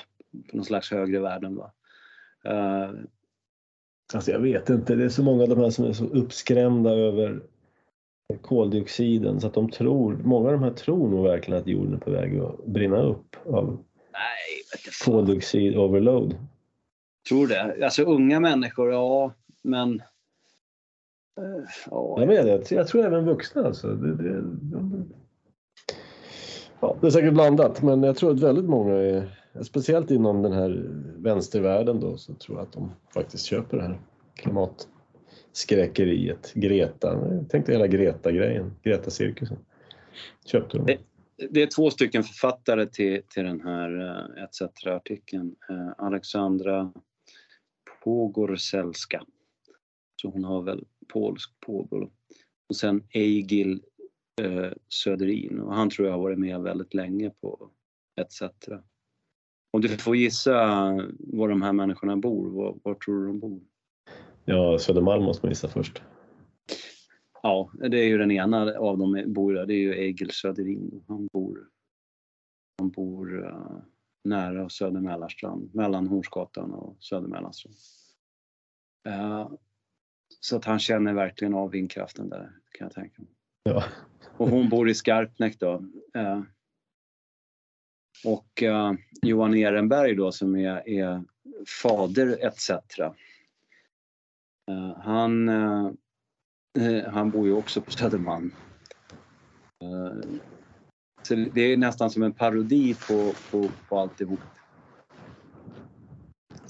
Speaker 2: på någon slags högre värden. Va? Uh,
Speaker 1: alltså jag vet inte, det är så många av de här som är så uppskrämda över koldioxiden så att de tror, många av de här tror nog verkligen att jorden är på väg att brinna upp av koldioxid overload.
Speaker 2: Tror det. Alltså unga människor, ja men
Speaker 1: Uh, ja, jag, jag, jag tror även vuxna alltså. Det, det, de, ja, det är säkert blandat men jag tror att väldigt många är, speciellt inom den här vänstervärlden då, så tror jag att de faktiskt köper det här klimatskräckeriet. Greta, jag tänkte hela Greta-grejen, Greta-cirkusen. Köpte de.
Speaker 2: Det, det, är två stycken författare till, till den här eh, ETC-artikeln. Uh, Alexandra Pogorzelska. Så hon har väl polsk påbrå. Och sen Egil eh, Söderin och han tror jag har varit med väldigt länge på ETC. Om du får gissa var de här människorna bor, var, var tror du de bor?
Speaker 1: Ja, Södermalm måste man gissa först.
Speaker 2: Ja, det är ju den ena av dem bor där, det är ju Egil Söderin. Han bor, han bor uh, nära Söder Mälarstrand, mellan Hornsgatan och Söder Mälarstrand. Uh, så att han känner verkligen av vindkraften där kan jag tänka mig.
Speaker 1: Ja.
Speaker 2: Och hon bor i Skarpnäck då. Eh, och eh, Johan Ehrenberg då som är, är fader etc. Eh, han, han bor ju också på Södermalm. Så det är nästan som en parodi på, på, på alltihop.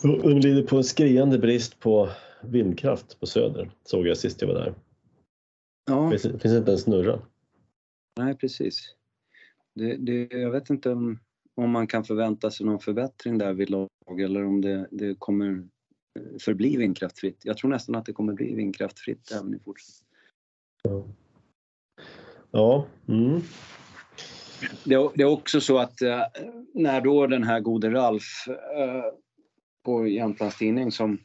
Speaker 1: De lider på en skriande brist på vindkraft på Söder, såg jag sist jag var där. Ja. Finns, finns inte en snurra.
Speaker 2: Nej, precis. Det, det, jag vet inte om, om man kan förvänta sig någon förbättring där vid lag eller om det, det kommer förbli vindkraftfritt. Jag tror nästan att det kommer bli vindkraftfritt även i fortsättningen.
Speaker 1: Ja. ja. Mm.
Speaker 2: Det, det, är också så att äh, när då den här gode Ralf äh, på Jämtlands Tidning som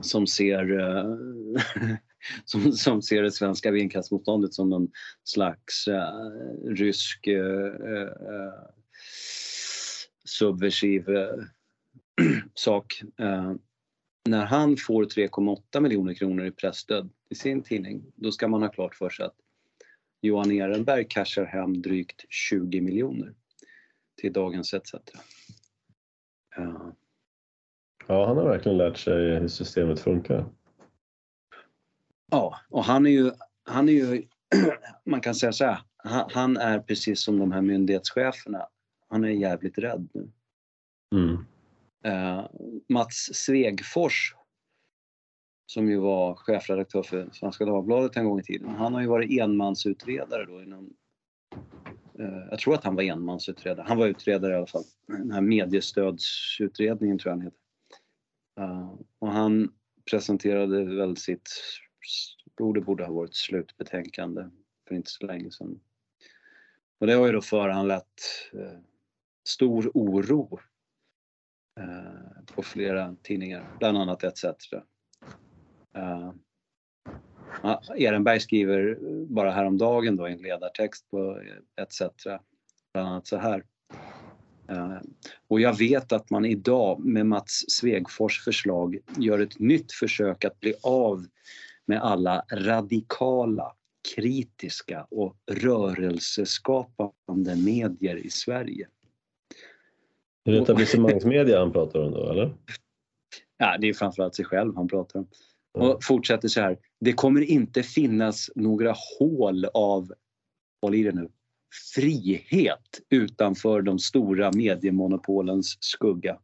Speaker 2: som ser, eh, [LAUGHS] [LAUGHS] som, som ser det svenska vindkraftsmotståndet som någon slags uh, rysk uh, subversiv [CLEARS THROAT] sak. när han får 3,8 miljoner kronor i pressstöd i sin tidning, då ska man ha klart för sig att Johan Ehrenberg cashar hem drygt 20 miljoner till Dagens ETC.
Speaker 1: Ja, han har verkligen lärt sig hur systemet funkar.
Speaker 2: Ja, och han är ju, han är ju [CLEARS THROAT] man kan säga så här, han är precis som de här myndighetscheferna, han är jävligt rädd nu. Mm. Uh, Mats Svegfors som ju var chefredaktör för Svenska Dagbladet en gång i tiden. Han har ju varit enmansutredare då inom uh, jag tror att han var enmansutredare. Han var utredare i alla fall. Den här mediestödsutredningen tror jag han heter. Uh, och han presenterade väl sitt, borde, borde ha varit slutbetänkande för inte så länge sedan. Och det har ju då föranlett eh, stor oro Eh, på flera tidningar, bland annat ETC. Eh, Ehrenberg skriver bara häromdagen då i en ledartext på ETC bland annat så här. Uh, och jag vet att man idag med Mats Svegfors förslag gör ett nytt försök att bli av med alla radikala, kritiska och rörelseskapande medier i Sverige.
Speaker 1: Är det etablissemangsmedia han pratar om då eller?
Speaker 2: Ja, det är framförallt sig själv han pratar om. Och fortsätter så här. Det kommer inte finnas några hål av, håll i det nu, frihet utanför de stora mediemonopolens skugga.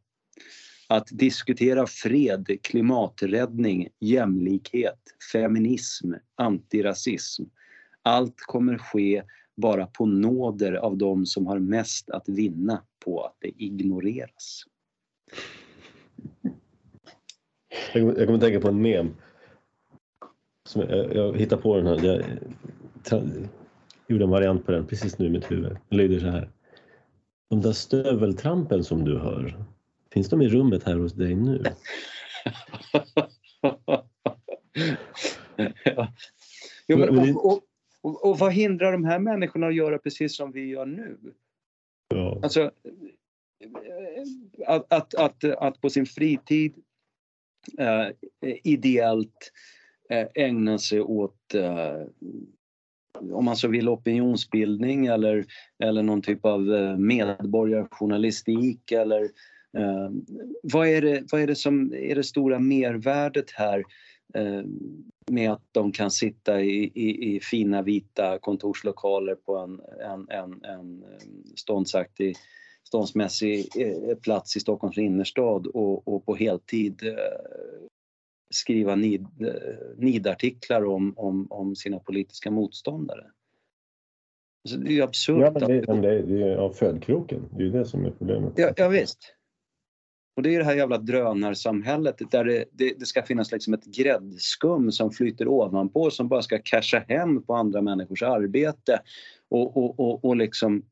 Speaker 2: Att diskutera fred, klimaträddning, jämlikhet, feminism, antirasism. Allt kommer ske bara på nåder av de som har mest att vinna på att det ignoreras.
Speaker 1: Jag kommer, jag kommer tänka på en mem. Som jag, jag hittade på den här. Jag, jag gjorde en variant på den precis nu i mitt huvud. Den lyder så här. De där stöveltrampen som du hör, finns de i rummet här hos dig nu?
Speaker 2: ja. [LAUGHS] Jo, men, och, och, och, och, vad hindrar de här människorna att göra precis som vi gör nu? Ja. Alltså, att, att, att, att på sin fritid eh, ideellt eh, ägna sig åt eh, om man så vill opinionsbildning eller, eller någon typ av eh, medborgarjournalistik eller vad, är det, vad är det som är det stora mervärdet här eh, med att de kan sitta i, i, i, fina vita kontorslokaler på en, en, en, en ståndsaktig ståndsmässig eh, plats i Stockholms innerstad och, och på heltid eh, skriva nid, eh, nidartiklar om, om, om sina politiska motståndare. Alltså det är ju absurt.
Speaker 1: Ja, men det, men det, är, det är av födkroken. Det är ju det som är problemet.
Speaker 2: Ja, ja visst. Och det är det här jävla drönarsamhället där det, det, det, ska finnas liksom ett gräddskum som flyter ovanpå som bara ska casha hem på andra människors arbete och, och, och, och liksom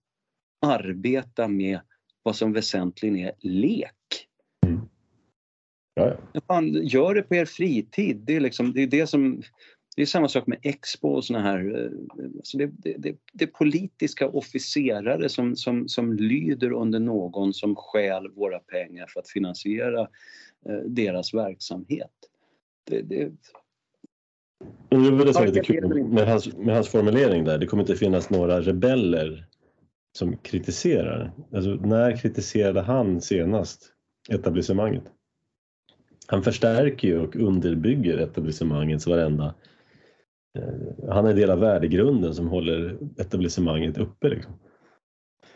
Speaker 2: arbeta med vad som väsentligen är lek. Mm. Ja, ja. Fan, gör det på er fritid. Det är, liksom, det, är det som... Det är samma sak med Expo och såna här... Eh, alltså det, det, det, det är politiska officerare som, som, som lyder under någon som stjäl våra pengar för att finansiera eh, deras verksamhet. Det, det,
Speaker 1: det är det som är lite kul med hans, med hans formulering där. Det kommer inte finnas några rebeller som kritiserar. Alltså, när kritiserade han senast etablissemanget? Han förstärker ju och underbygger etablissemangets varenda... Eh, han är en del av värdegrunden som håller etablissemanget uppe. Liksom.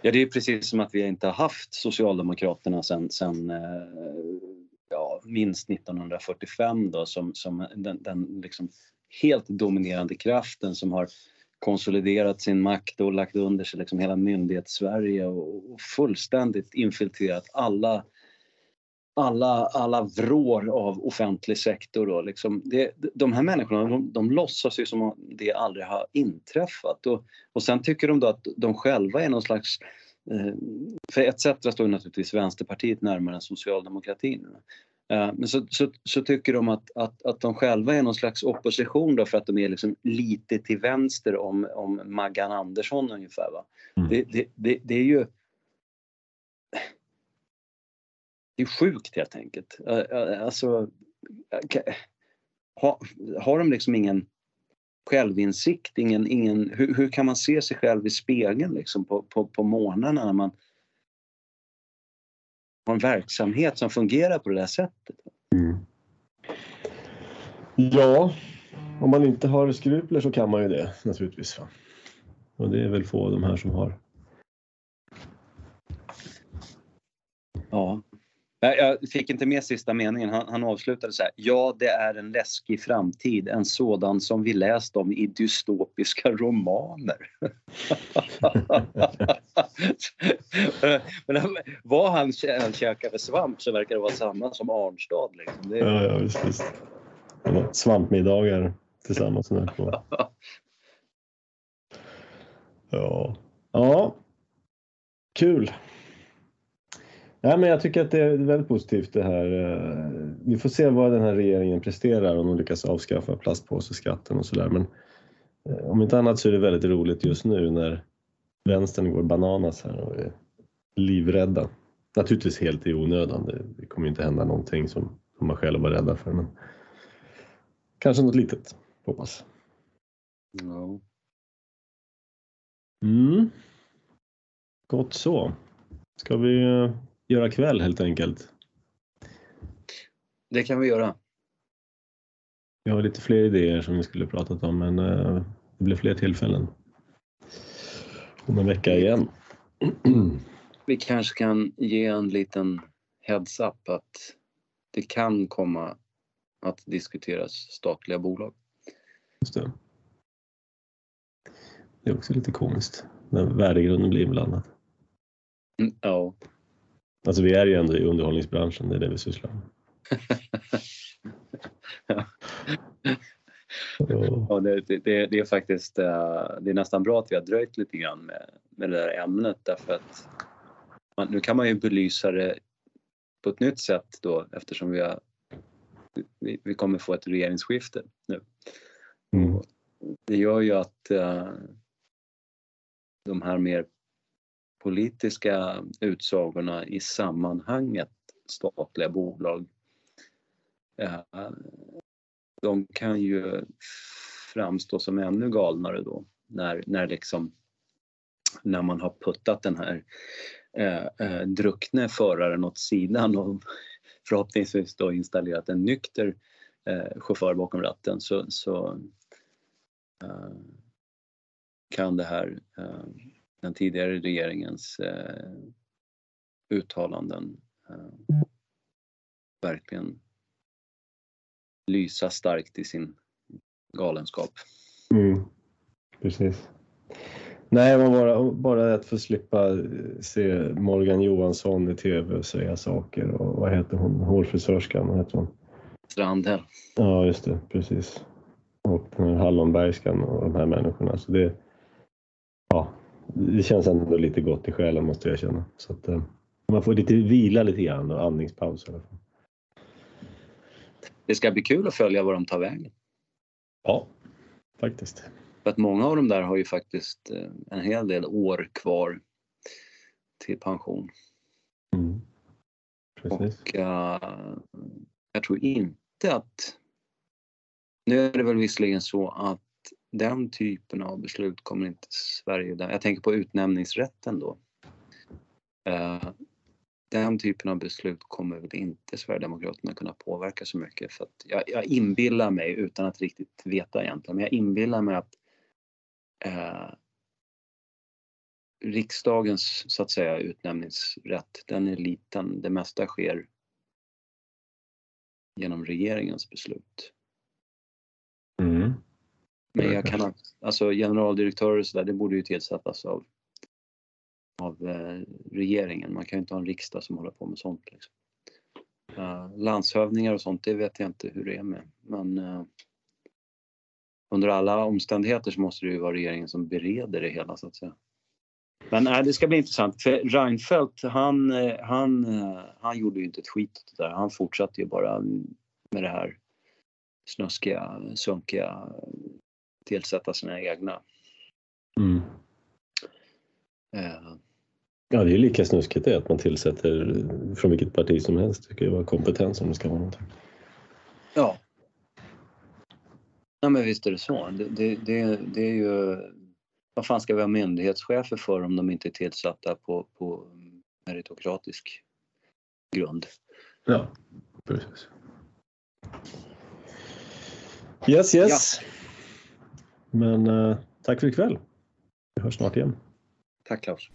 Speaker 2: Ja, det är precis som att vi inte har haft Socialdemokraterna sen, sen eh, ja, minst 1945 då, som, som den, den liksom helt dominerande kraften som har konsoliderat sin makt och lagt under sig liksom hela myndighets-Sverige och, fullständigt infiltrerat alla alla, alla vrår av offentlig sektor. Och liksom det, de här människorna de, de låtsas ju som att det aldrig har inträffat. Och, och sen tycker de då att de själva är någon slags... Eh, för ETC står naturligtvis Vänsterpartiet närmare än socialdemokratin. Eh, men så, så, så, tycker de att, att, att de själva är någon slags opposition då för att de är liksom lite till vänster om, om Maggan Andersson ungefär. Va? Mm. Det, det, det, det, är ju... Det är sjukt helt enkelt. Alltså, har, har de liksom ingen självinsikt, ingen, ingen, hur, hur kan man se sig själv i spegeln liksom på, på, på morgnarna när man har en verksamhet som fungerar på det där sättet? Mm.
Speaker 1: Ja, om man inte har skrupler så kan man ju det naturligtvis. Och det är väl få av de här som har.
Speaker 2: Ja. Jag fick inte med sista meningen. Han, han avslutade så här. Ja, det är en läskig framtid, en sådan som vi läst om i dystopiska romaner. [LAUGHS] Men vad han, han käkar för svamp så verkar det vara samma som Arnstad. Liksom. Det...
Speaker 1: Ja, ja, visst, visst. Svampmiddagar tillsammans. [LAUGHS] ja. ja, kul. Ja, men jag tycker att det är väldigt positivt det här. Eh, vi får se vad den här regeringen presterar om de lyckas avskaffa plastpåseskatten och sådär. Men eh, om inte annat så är det väldigt roligt just nu när vänstern går bananas här och är livrädda. Naturligtvis helt i onödan. Det kommer inte hända någonting som, man själv var rädda för. Men kanske något litet, hoppas.
Speaker 2: Ja.
Speaker 1: Mm. Gott så. Ska vi eh, göra kväll helt enkelt?
Speaker 2: Det kan vi göra.
Speaker 1: Vi har lite fler idéer som vi skulle pratat om men uh, det blir fler tillfällen. Om en vecka igen. [CLEARS THROAT]
Speaker 2: vi kanske kan ge en liten heads-up att det kan komma att diskuteras statliga bolag.
Speaker 1: Just det. Det är också lite komiskt när värdegrunden blir inblandad.
Speaker 2: Mm, ja.
Speaker 1: Alltså vi är ju ändå i underhållningsbranschen, det är det vi sysslar med. [LAUGHS]
Speaker 2: ja, det, det, det, är faktiskt eh, det är nästan bra att vi har dröjt lite grann med, med det där ämnet därför att man, nu kan man ju belysa det på ett nytt sätt då eftersom vi, har, vi, vi kommer få ett regeringsskifte nu. Mm. Det gör ju att uh, de här mer politiska utsagorna i sammanhanget statliga bolag. De kan ju framstå som ännu galnare då när, när, liksom, när man har puttat den här eh, eh druckne föraren åt sidan och [LAUGHS] förhoppningsvis då installerat en nykter eh, chaufför bakom ratten så, så eh, kan det här eh, den tidigare regeringens eh, uttalanden eh, verkligen lysa starkt i sin galenskap.
Speaker 1: Mm, precis. Nej, men bara, bara att få slippa se Morgan Johansson i tv säga saker och vad heter hon, hårfrisörskan, vad heter hon?
Speaker 2: Strandhäll.
Speaker 1: Ja, just det, precis. Och den här Hallonbergskan och de här människorna. Så det, det känns ändå lite gott i själen måste jag känna. Så att, eh, man får lite vila lite grann och andningspaus i alla fall.
Speaker 2: Det ska bli kul att följa var de tar vägen.
Speaker 1: Ja, faktiskt.
Speaker 2: För att många av dem där har ju faktiskt eh, en hel del år kvar till pension.
Speaker 1: Mm.
Speaker 2: Precis. Och uh, jag tror inte att... Nu är det väl visserligen så att den typen av beslut kommer inte Sverige... Jag tänker på utnämningsrätten då. Eh, den typen av beslut kommer väl inte Sverigedemokraterna kunna påverka så mycket. För att jag, jag inbillar mig, utan att riktigt veta egentligen, men jag inbillar mig att eh, riksdagens så att säga utnämningsrätt, den är liten. Det mesta sker genom regeringens beslut.
Speaker 1: Mm.
Speaker 2: Men jag kan alltså generaldirektörer och sådär, det borde ju tillsättas av, av eh, regeringen. Man kan ju inte ha en riksdag som håller på med sånt. Liksom. Uh, landshövdingar och sånt, det vet jag inte hur det är med. Men uh, under alla omständigheter så måste det ju vara regeringen som bereder det hela så att säga. Men äh, det ska bli intressant för Reinfeldt han, han, han gjorde ju inte ett skit där. Han fortsatte ju bara med det här snuskiga, sunkiga tillsätta sina egna.
Speaker 1: Mm.
Speaker 2: Uh,
Speaker 1: ja, det är lika snuskigt det att man tillsätter från vilket parti som helst. Det ska ju vara kompetens om det ska vara någonting.
Speaker 2: Ja. Ja men visst är det så. Det, det, det, det är ju... Vad fan ska vi ha myndighetschefer för om de inte är tillsatta på, på meritokratisk grund?
Speaker 1: Ja, precis. Yes, yes. Ja. Men eh, tack för ikväll. Vi hörs snart igen.
Speaker 2: Tack Klaus.